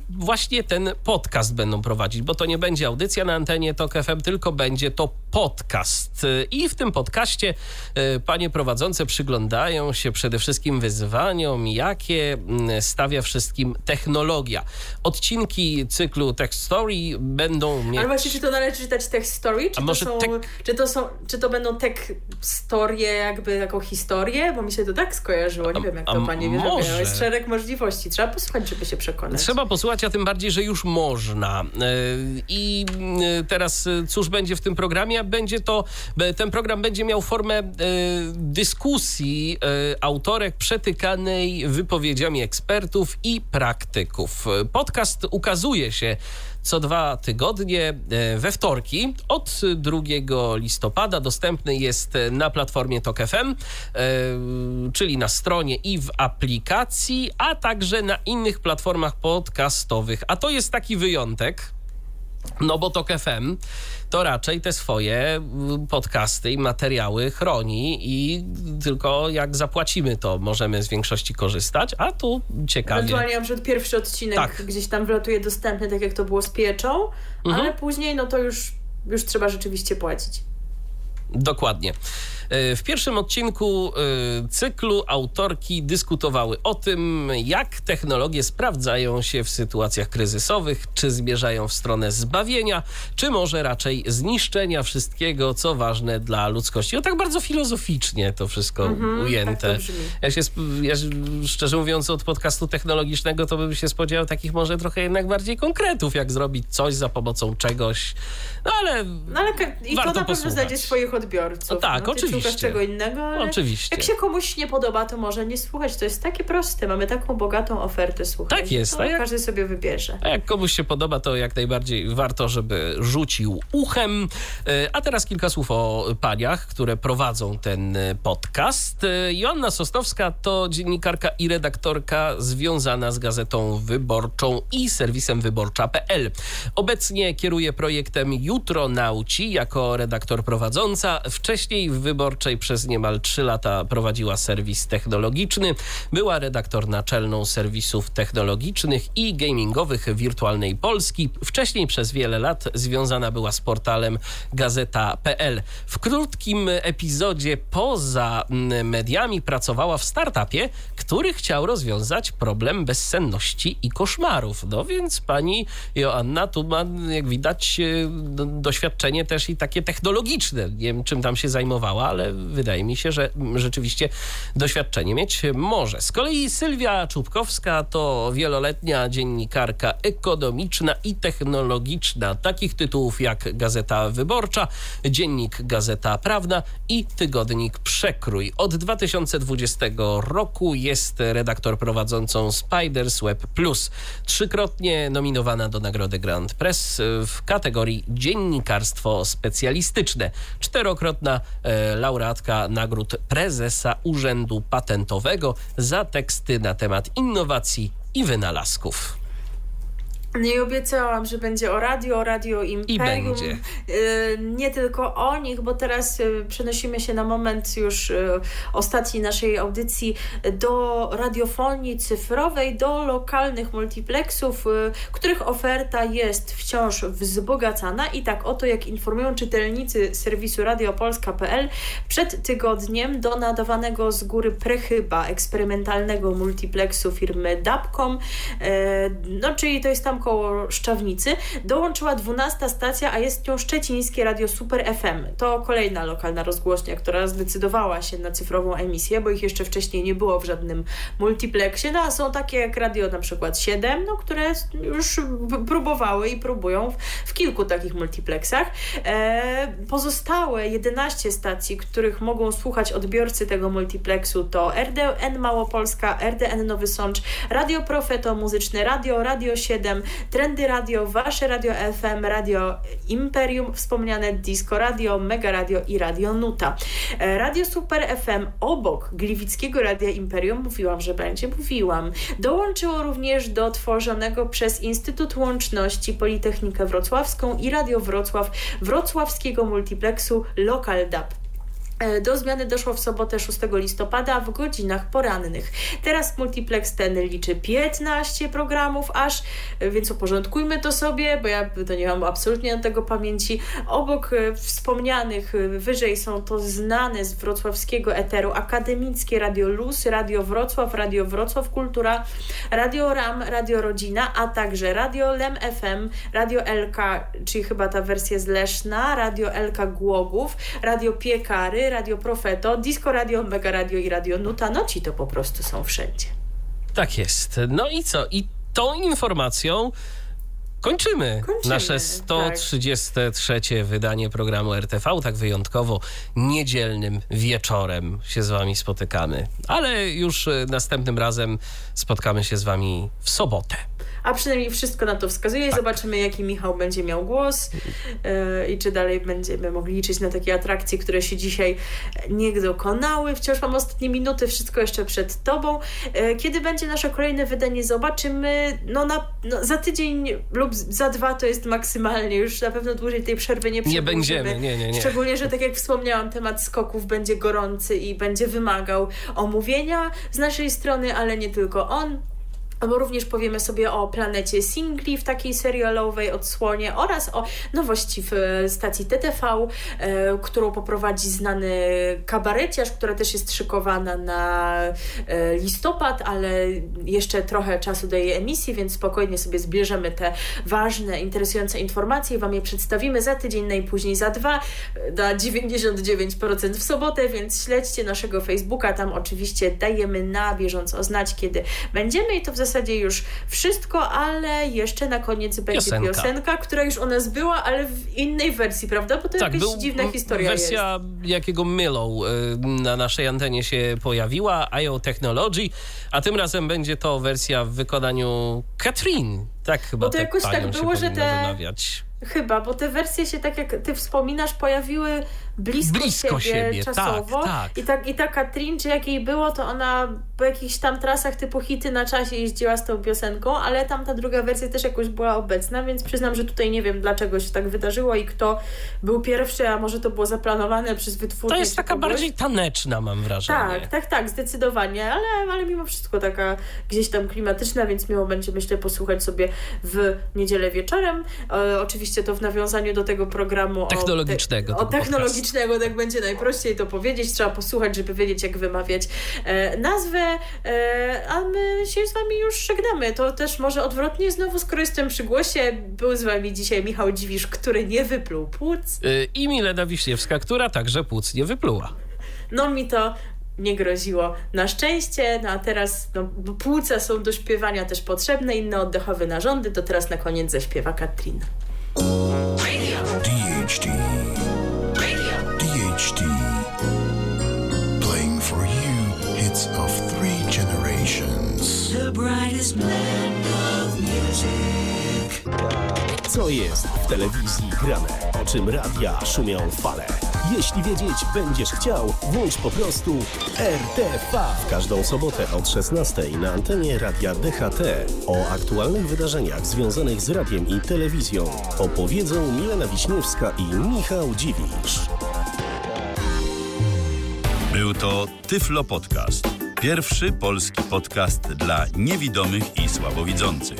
Właśnie ten podcast będą prowadzić, bo to nie będzie audycja na antenie TOK FM, tylko będzie to podcast. I w tym podcaście e, panie prowadzące przyglądają się przede wszystkim wyzwaniom, jakie mm, stawia wszystkim technologia. Odcinki cyklu Tech Story będą mieć... Ale właśnie, czy to należy czytać tech story? Czy to są, tech- czy to są, czy to będą tech storie, jakby taką historię? Bo mi się to tak skojarzyło. Nie wiem, jak to panie wie. może? Jest szereg możliwości. Trzeba posłuchać, żeby się przekonać. Trzeba posłuchać, a tym bardziej, że już można. E, I e, teraz e, cóż będzie w tym programie? Będzie to, ten program będzie miał formę dyskusji autorek przetykanej wypowiedziami ekspertów i praktyków. Podcast ukazuje się co dwa tygodnie e, we wtorki od 2 listopada. Dostępny jest na platformie Tok FM, e, czyli na stronie i w aplikacji, a także na innych platformach podcastowych. A to jest taki wyjątek. No bo Tok FM to raczej te swoje mm, podcasty i materiały chroni i tylko jak zapłacimy, to możemy z większości korzystać, a tu ciekawie. Ewentualnie na przykład pierwszy odcinek Tak. Mhm. gdzieś tam wlatuje dostępny, tak jak to było z pieczą, ale później no to już, już trzeba rzeczywiście płacić. Dokładnie. E, W pierwszym odcinku e, cyklu autorki dyskutowały o tym, jak technologie sprawdzają się w sytuacjach kryzysowych, czy zmierzają w stronę zbawienia, czy może raczej zniszczenia wszystkiego, co ważne dla ludzkości. No tak bardzo filozoficznie to wszystko ujęte. tak to brzmi. ja się, ja szczerze mówiąc, od podcastu technologicznego to bym się spodziewał takich może trochę jednak bardziej konkretów, jak zrobić coś za pomocą czegoś. No ale No ale i Warto to na pewno znajdzie swoich odbiorców. No tak, ty oczywiście. Szukasz czego innego, ale Oczywiście. jak się komuś nie podoba, to może nie słuchać. To jest takie proste. Mamy taką bogatą ofertę, słuchaj. Tak jest, To a jak- każdy sobie wybierze. A jak komuś się podoba, to jak najbardziej warto, żeby rzucił uchem. E, A teraz kilka słów o paniach, które prowadzą ten e, podcast. E, Joanna Sosnowska to dziennikarka i redaktorka związana z Gazetą Wyborczą i serwisem wyborcza.pl. Obecnie kieruje projektem Jutro Nauci jako redaktor prowadząca. Wcześniej w Wyborczej przez niemal 3 lata prowadziła serwis technologiczny. Była redaktor naczelną serwisów technologicznych i gamingowych Wirtualnej Polski. Wcześniej przez wiele lat związana była z portalem gazeta.pl. W krótkim epizodzie poza mm, mediami pracowała w startupie, który chciał rozwiązać problem bezsenności i koszmarów. No więc pani Joanna tu ma, jak widać, e, do- doświadczenie też i takie technologiczne. Nie wiem, czym tam się zajmowała, ale wydaje mi się, że rzeczywiście doświadczenie mieć może. Z kolei Sylwia Czubkowska to wieloletnia dziennikarka ekonomiczna i technologiczna. Takich tytułów jak Gazeta Wyborcza, Dziennik Gazeta Prawna i Tygodnik Przekrój. Od 2020 roku jest redaktor prowadzącą Spiders Web Plus. Trzykrotnie nominowana do Nagrody Grand Press w kategorii dziennikarstwo specjalistyczne. Czterokrotna e, laureatka nagród prezesa Urzędu Patentowego za teksty na temat innowacji i wynalazków. No i obiecałam, że będzie o radio, o radio Imperium. będzie. Y, Nie tylko o nich, bo teraz y, przenosimy się na moment już y, ostatniej naszej audycji do radiofonii cyfrowej, do lokalnych multiplexów, których oferta jest wciąż wzbogacana i tak oto jak informują czytelnicy serwisu radiopolska.pl przed tygodniem do nadawanego z góry prechyba eksperymentalnego multiplexu firmy Dapcom, no czyli to jest tam koło Szczawnicy, dołączyła 12 stacja, a jest nią szczecińskie radio Super FM. To kolejna lokalna rozgłośnia, która zdecydowała się na cyfrową emisję, bo ich jeszcze wcześniej nie było w żadnym multiplexie, no a są takie jak radio na przykład 7, no, które już próbowały i próbują w, w kilku takich multiplexach. E, pozostałe 11 stacji, których mogą słuchać odbiorcy tego multiplexu to RDN Małopolska, RDN Nowy Sącz, Radio Profeto Muzyczne, Radio, Radio 7, Trendy Radio, Wasze Radio FM, Radio Imperium, wspomniane Disco Radio, Mega Radio i Radio Nuta. E, Radio Super FM obok Gliwickiego Radia Imperium, mówiłam, że będzie, mówiłam, dołączyło również do tworzonego przez Instytut Łączności Politechnikę Wrocławską i Radio Wrocław wrocławskiego multiplexu Local Dub. E, Do zmiany doszło w sobotę 6 listopada w godzinach porannych. Teraz multiplex ten liczy 15 programów aż, e, więc uporządkujmy to sobie, bo ja to nie mam absolutnie na tego pamięci. Obok e, wspomnianych wyżej są to znane z wrocławskiego eteru akademickie Radio Luz, Radio Wrocław, Radio Wrocław Kultura, Radio RAM, Radio Rodzina, a także Radio Lem FM, Radio LK, czyli chyba ta wersja z Leszna, Radio LK Głogów, Radio Piekary, Radio Profeto, Disco Radio, Mega Radio i Radio Nuta. No ci to po prostu są wszędzie. Tak jest. No i co? I tą informacją kończymy, Kończymy, nasze 133 wydanie programu RTV. Tak wyjątkowo niedzielnym wieczorem się z wami spotykamy. Ale już e, następnym razem spotkamy się z wami w sobotę. A przynajmniej wszystko na to wskazuje i zobaczymy, jaki Michał będzie miał głos yy, i czy dalej będziemy mogli liczyć na takie atrakcje, które się dzisiaj nie dokonały. Wciąż mam ostatnie minuty, wszystko jeszcze przed Tobą. Yy, kiedy będzie nasze kolejne wydanie, zobaczymy. No, na, no za tydzień lub za dwa to jest maksymalnie. Już na pewno dłużej tej przerwy nie Nie przedłużymy. będziemy, nie, nie, nie. Szczególnie, że tak jak wspomniałam, temat skoków będzie gorący i będzie wymagał omówienia z naszej strony, ale nie tylko on. Bo również powiemy sobie o planecie singli w takiej serialowej odsłonie oraz o nowości w e, stacji TTV, e, którą poprowadzi znany kabareciarz, która też jest szykowana na e, listopad, ale jeszcze trochę czasu do jej emisji, więc spokojnie sobie zbierzemy te ważne, interesujące informacje i Wam je przedstawimy za tydzień, najpóźniej za dwa, na 99% w sobotę, więc śledźcie naszego Facebooka, tam oczywiście dajemy na bieżąco znać, kiedy będziemy i to w zasadzie już wszystko, ale jeszcze na koniec będzie Piosenka. piosenka, która już u nas była, ale w innej wersji, prawda? Bo to jakaś dziwna historia wersja jakiego Myllow y, na naszej antenie się pojawiła, IO Technology, a tym razem będzie to wersja w wykonaniu Katrin. Tak chyba Bo to jakoś tak było, że te- wymawiać. Chyba, bo te wersje się, tak jak ty wspominasz, pojawiły blisko, Blisko siebie, siebie, tak, czasowo. tak. I, tak, I ta Katrin, czy jak jej było, to ona po jakichś tam trasach typu hity na czasie jeździła z tą piosenką, ale tam ta druga wersja też jakoś była obecna, więc przyznam, że tutaj nie wiem, dlaczego się tak wydarzyło i kto był pierwszy, a może to było zaplanowane przez wytwórnię. To jest taka kogoś. bardziej taneczna, mam wrażenie. Tak, tak, tak, zdecydowanie, ale, ale mimo wszystko taka gdzieś tam klimatyczna, więc miło będzie, myślę, posłuchać sobie w niedzielę wieczorem. E, oczywiście to w nawiązaniu do tego programu o Technologicznego o tego technologicznego, tak będzie najprościej to powiedzieć. Trzeba posłuchać, żeby wiedzieć, jak wymawiać e, nazwę, e, a my się z wami już żegnamy. To też może odwrotnie znowu, skoro jestem przy głosie, był z wami dzisiaj Michał Dziwisz, który nie wypluł płuc. Y, I Milena Wiśniewska, która także płuc nie wypluła. No mi to nie groziło na szczęście, no a teraz no, płuca są do śpiewania też potrzebne, inne oddechowe narządy, to teraz na koniec zaśpiewa Katrin. DHD. DHD. Playing for you hits of three generations. The brightest blend of music. Co jest w telewizji grane? O czym radia szumią fale? Jeśli wiedzieć będziesz chciał, włącz po prostu RTV w każdą sobotę od 16 na antenie radia DHT. O aktualnych wydarzeniach związanych z radiem i telewizją opowiedzą Milena Wiśniewska i Michał Dziwisz. Był to Tyflo Podcast. Pierwszy polski podcast dla niewidomych i słabowidzących.